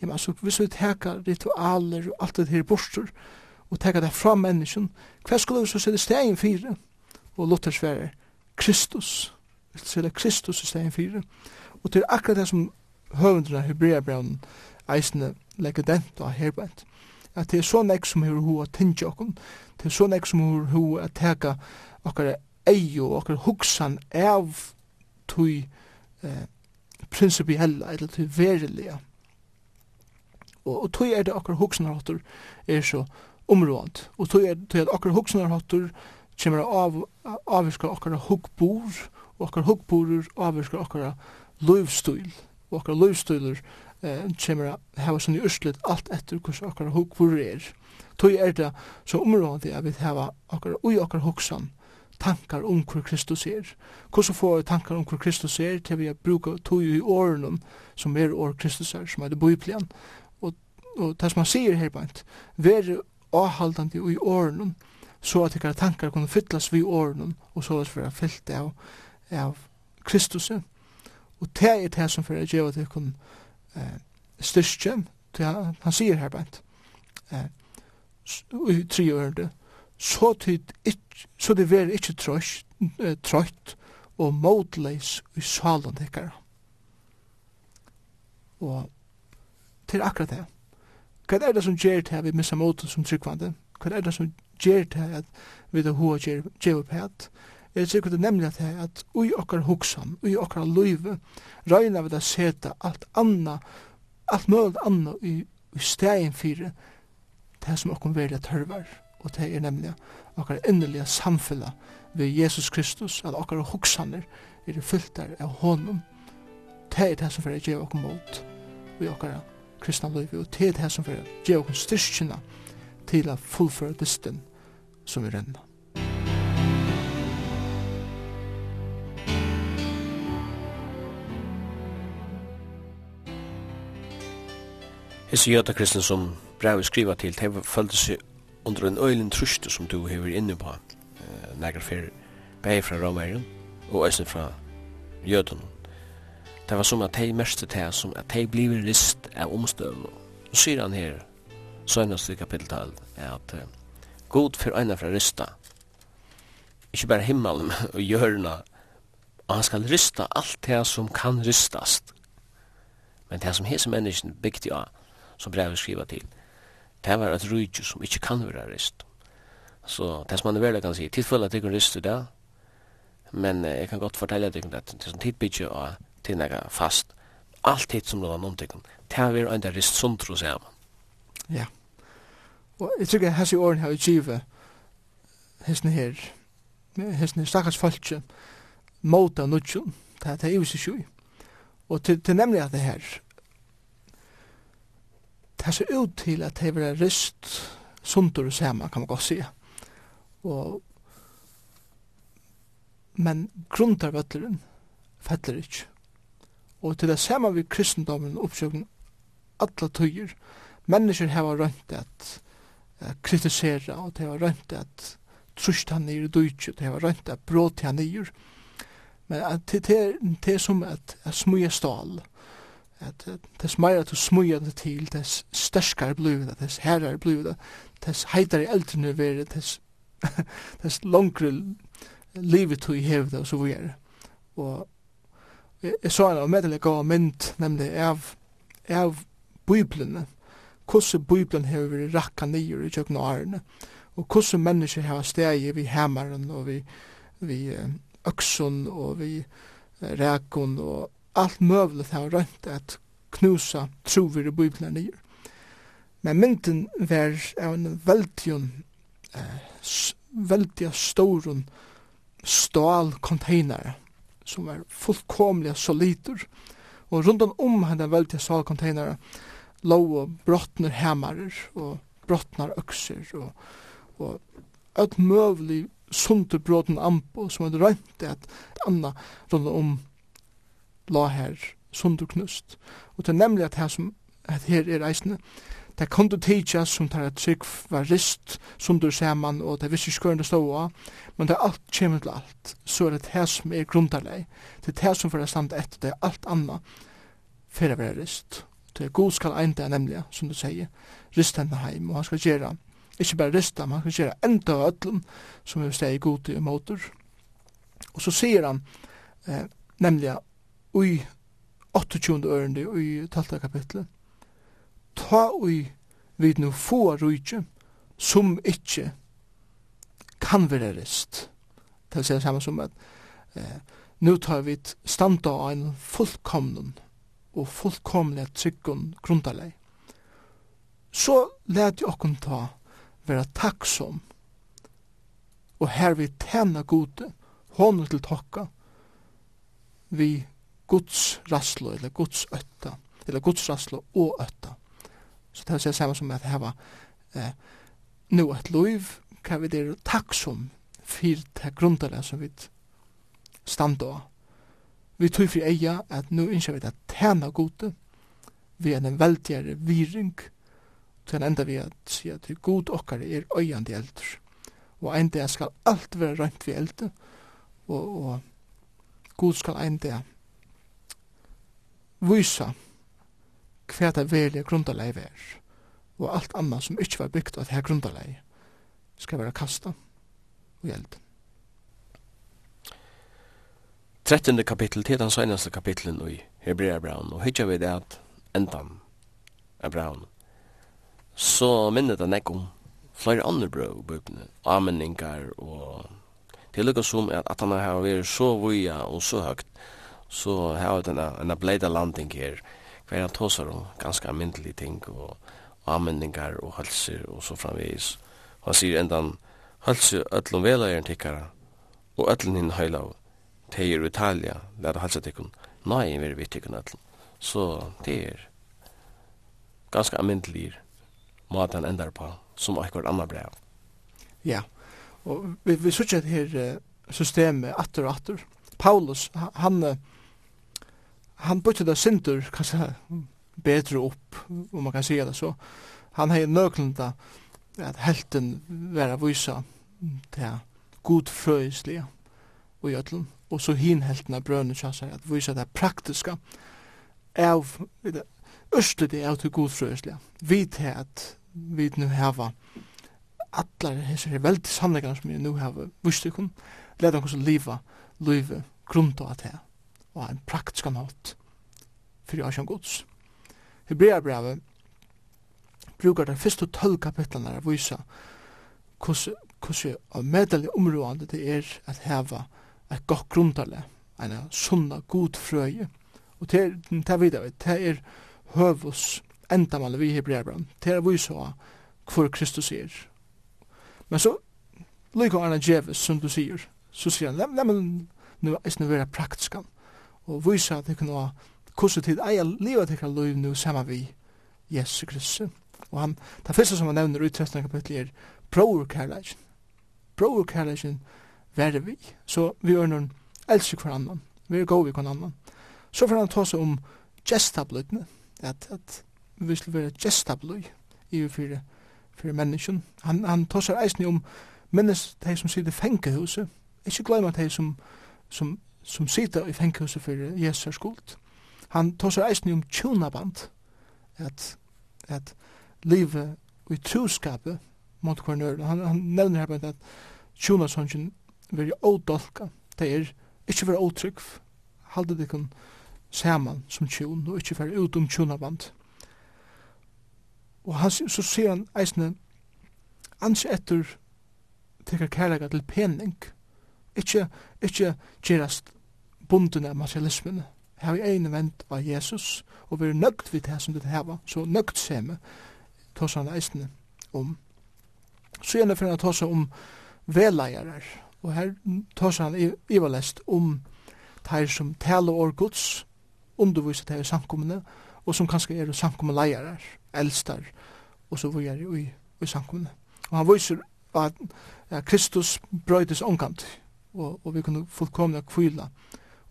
jamen altså, hvis vi teka ritualer og alt det her bostur, og teka det fra menneskjen, hva skulle vi så sette stegen fyre? Og Luther sverer, Kristus, vil selja Kristus i stedet fire. Og til akkurat det som høvendrene av Hebreabraunen eisene legger dent og herbent, At det er så nek som hefur hoa tingi okkom, det er så nek som hever hoa a teka okkar eio og okkar hugsan av tui eh, prinsipiella eller tui verilega. Og, og tui er det okkar hugsanarhottur er så områd. Og tui er tui at okkar hugsanarhottur kjemmer av avvirskar okkar hugbor og okkar hugbúrur avvirkar okkara løvstil og okkara løvstiler eh, kjemur að hava i urslit alt etter hvers okkara hugbúrur er tog er det så områdandi at vi hava okkara ui okkara hugsan tankar om hver Kristus er. Hvordan får vi tankar om hver Kristus er til vi bruka tog i årene som er år Kristus er, som er det bøyplian. Og, og det som han sier her bænt, vær avhaldande i årene, så at ikkara tankar kunne fyllast vi årene, og så at vi er fyllt av av Kristus. Og det er det som fyrir djeva til kun eh, styrstjen, han, han sier her bænt, eh, i tri ørende, så tid ikk, så det ver ikkje trøyt, trøyt og modleis i salen dekkar. Og til akkurat det. Hva er det som gjør det vi missa motet som tryggvande? Hva er det som gjør det at vi da hoa gjør det på at Jeg sier det nemlig at det at ui okkar hugsan, ui okkar luive, røyna vi da seta alt anna, alt møld anna i, i stegin fyrir det som okkar at tørvar, og det er nemlig okkar innerlige samfella ved Jesus Kristus, at okkar hugsanir er fylltar av honom, det er det som fyrir gjev okkar mot ui okkar kristna løyve, og det er det som fyrir gjev okkar styrkina til a fullføre dysten som vi renna. Hesse jöta kristne som brev skriva til, de følte seg under en øylen truste som du hever inne på, eh, negra fyrir, bæg fra Romerion og eisen fra jötan. Det var som at de mest til som at de blir rist av omstøvn. Og sier han her, søgnast i kapittel 12 er at eh, god for øyna fra rista, ikke bare himmelen og hjørna, og han skal rista alt det som kan ristast. Men det som hese menneskene bygde av, som brevet skriva til. Det var et rydje som ikkje kan være rist. Så det som man er veldig kan si, tilfølge at jeg kan rist i det, men jeg kan godt fortelle at det, er som tidbytje og til jeg fast, alt tid som lån noen tikkun, det har vært en der rist sundro sammen. Ja. Og jeg tykker hans i åren har i Kiva, hesten her, hesten her stakkars falskje, måta nutjon, det er jo sig sjui. Og til, til nemlig at det her, det ser ut til at det var ryst sundur og sema, kan man godt si. Og, men grundarvøtleren fettler ikke. Og til det sema vi kristendommen oppsøkken alla tøyer. Mennesker hava rønt at uh, kritisera, og det har rønt at trusht han nir duitje, det har rønt at bråt han nir. Men at det, det, det er som at, at smuja stal, at tess meira du smuja det til, tess størskar bluva det, tess herrar bluva det, tess heitare eldrene veri, tess, tess longre livet tog hev det, og så videre. Og jeg så en av medelig gav mynd, nemlig av, av biblene, hvordan biblen har vært rakka nyer i kjøkken og årene, og hvordan mennesker har steg vi hammeren og vi, vi øksun og vi rækun og alt møvlet har rønt att knusa trover i Bibelen nyer. Men mynden var av en veldig eh, veldig stor stålcontainer som var fullkomliga solider. Og rundt om henne veldig stålcontainer lå og brottner hemarer og brottnar økser og, og et møvlig sunde bråten ampo som hadde rønt at anna rundt om la her sunderknust. Og det er nemlig at her, som, at her er eisene, det kan du teitja som tar et trygg var rist sundur saman og det vissi skøren det ståa, men det er alt kjem til alt, så er det her som er grundarleg, det er det som fyrir standa etter, det er alt anna fyrir vera rist. Det er god skal enda nemlig, som du sier, rist henne heim, og han skal gjera, ikke bare rista, men han skal gjera enda av öllum som er steg god i motor. Og så sier han, eh, nemlig i 28. ørende i 12. kapitlet. Ta ui vid nu få rujtje som ikkje kan være rist. Det vil si det samme som at eh, nu tar vi standa av en fullkomnen og fullkomlig tryggun grundaleg. Så let jo okkur ta vera takksom og her vi tjena gode hånden til tokka vi Guds rasslo, eller Guds ötta, eller Guds rasslo og ötta. Så det er samme som at heva eh, nu et loiv, hva vi der takksom fyrir til grunnare som vi standa av. Vi tog fyrir eia at nu innskjer vi det tjena gode, vi er en veldigare viring, til en enda vi at si at god okkar er øyandi eldur, og ein dag skal alt være rønt vi eldur, og, og god skal ein dag vysa hva det velje grundarleie er, og alt anna som ikkje var bygd av det her grundarleie, skal være kasta og gjeld. 13. kapittel til den seneste kapittelen i Hebreabraun, og hittar vi det at endan Abraun, så minnet han ekko om flere andre brøv i bøkene, ameningar og til lukka som at han har vært så vuja og så høgt, så har vi denne, denne bleida landing her, hver han tåsar om ganske myndelig ting, og, og anmyndingar og halser og så framvis. Og han sier endan, halser öllum velageren tikkara, og öllum hinn høyla av, teir Italia, lær halsa tikkun, nei, vi er vitt tikkun öllum. Så det er ganske almindelige mat han endar på, som akkur annar brev. Ja, og vi, vi sutja her systemet atter og atter. Paulus, han, han han bytte det sinter, kanskje bedre opp, om man kan si det så. Han har nøklenda at helten vera vysa til god frøyslige og gjøtlen, og så hin helten av brønne kjassar at vysa det praktiska av østlig det er til god frøyslige. Vi til at vi nu hava allar hessar veldig sannleikar som vi nu hava vystikon, leta oss liva, liva, grunda at hea og en praktisk nåt for jeg kjønner gods. Hebreabrevet brukar de første tolv kapitlene å vise hvordan medelig områdene det er at heva et godt grundale, en sunna god frøye. Og det er, det videre, det er høvus endamal vi hebreabrevet, det er å vise hvor Kristus er. Men så, lykke Arne Djeves, som du sier, så sier han, la meg nu eisne vera praktiskan og vysa at tykkur nå hvordan tid eier livet tykkur liv nu saman vi Jesus Kristus. Og han, det første som han nevner i 13. kapittel er bror Kærleisen. Bror Kærleisen være vi. Så vi er noen elsker hver annan. Vi er gode vi hver annan. Så får han ta seg om gestablutne. At, at vi skulle være gestablu i og fire fyrir menneskjen. Han, han tar seg eisne om minnes de som sier det fengehuset. Ikke glem at de som, som som sitter i fenghuset for Jesu skuld. Han tar seg eisen om tjonaband, at, at livet i troskapet mot hver kvarnør, han, han nevner her at tjonasongen vil jo ådolka, det er ikke være åtrykk, halde det kun saman som tjon, og ikke være ut om tjonaband. Og han, så sier han eisne, ans etter teker kærlega til pening, Ikke, ikke gjerast bunden av materialismen. Her er en vent av Jesus, og vi er nøgt vidt her som det her var, så nøgt seme, tås han eisene om. Så gjerne for han tås om veleierar, og her tås han i var lest om teir som taler og gods, underviser teir samkommende, og som kanskje er samkommende leierar, eldstar, og så vujer i, i samkommende. Og han viser at, at Kristus brøydes omkant, og, og vi kunne fullkomna kvila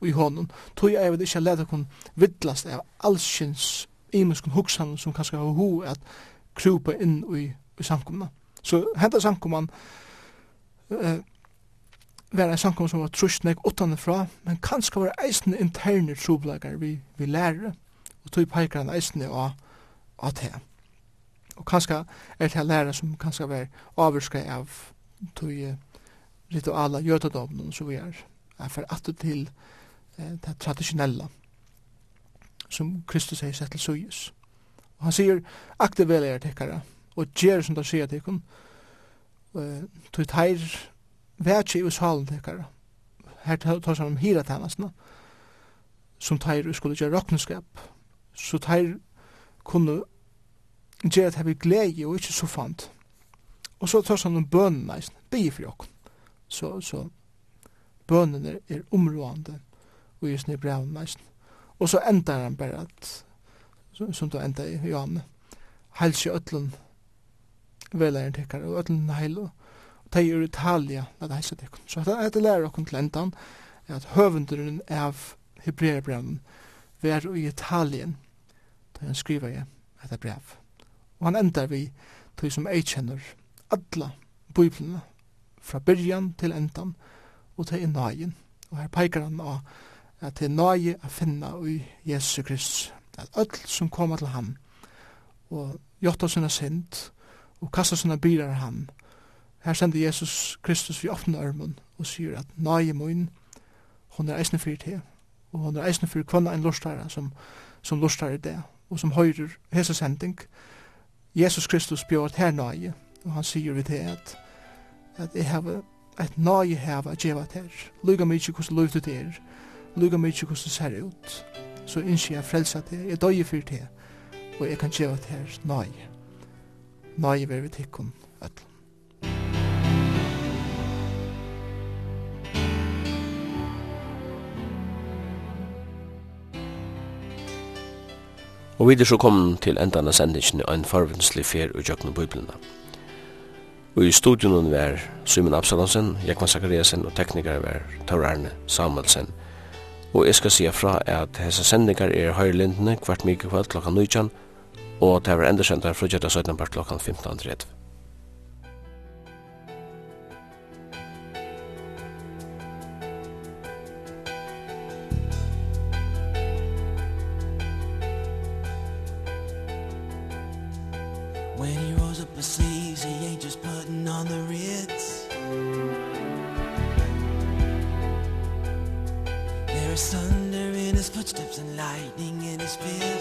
i hånden. Tog jeg vil ikke leta kun vittlast av allsins imenskun hugsan som kanskje har ho at krupa inn i, i samkomna. Så henta samkomman eh, var en samkomman som var trusht nek utanifra, men kanskje var eisne interne troblegar vi, vi lærere, og tog peikar han eisne av, av det. Og kanskje er det lærere som kanskje var avurska av tog rituala jødadommen og så videre, er for at til eh, det traditionella som Kristus har sett til sujus. Og han sier, akte vel er tekkara, og gjer som det sier tekkun, eh, tog teir vetsje i salen tekkara, her tar han om hira tænasna, som teir skulle gjøre råkneskap, så teir kunne gjøre at her vi glede og ikke så fant. Og så tar han om bønnen, bønnen, så, så bønene er er områdende og just i breven nesten. Og så endar han bare at, som du endar i Johanne, helse øtlen velæren tekkar, og øtlen heil, og teg er Italia, la det helse tekkar. Så dette lærer okken til endan, at høvendurinn av Hebreerbreven var i Italien, da han skriver i etter brev. Og han endar vi, tog som jeg kjenner, alle biblene, fra byrjan til endan, og til er nøyen. Og her peikar han av at det er nøye å finna i Jesu Kristus, at öll som koma til ham, og gjotta sina synd, og kastar sina byrar ham. Her sender Jesus Kristus vi åpne ørmen, og sier at nøye mun, hon er eisne fyrir til, og hon er eisne fyrir kvann ein lustare som, som lustare det, og som høyrer hese sending. Jesus Kristus bjør at her nøye, og han sier vi til at at jeg har et nøye hava at djeva ter. Luga mig ikke hvordan løyftet er. Luga mig ikke hvordan ser ut. Så innskje jeg frelsa ter. Jeg døye fyrt ter. Og jeg kan djeva ter nøye. Nøye ver vi tikkun ætlum. Og vi er så kommet til endan av sendingen og en farvenslig fer og jøkken bøyblina. Og i studion var Simon Absalonsen, Jekman Zakariasen og teknikar var Tor Arne Samuelsen. Og jeg skal sige fra at hese sendingar er høyrelindene kvart mye kvart klokka 19, og det var endersendar fra 17. part klokka 15.30. When he rose up on the Ritz. There is thunder in his footsteps and lightning in his fears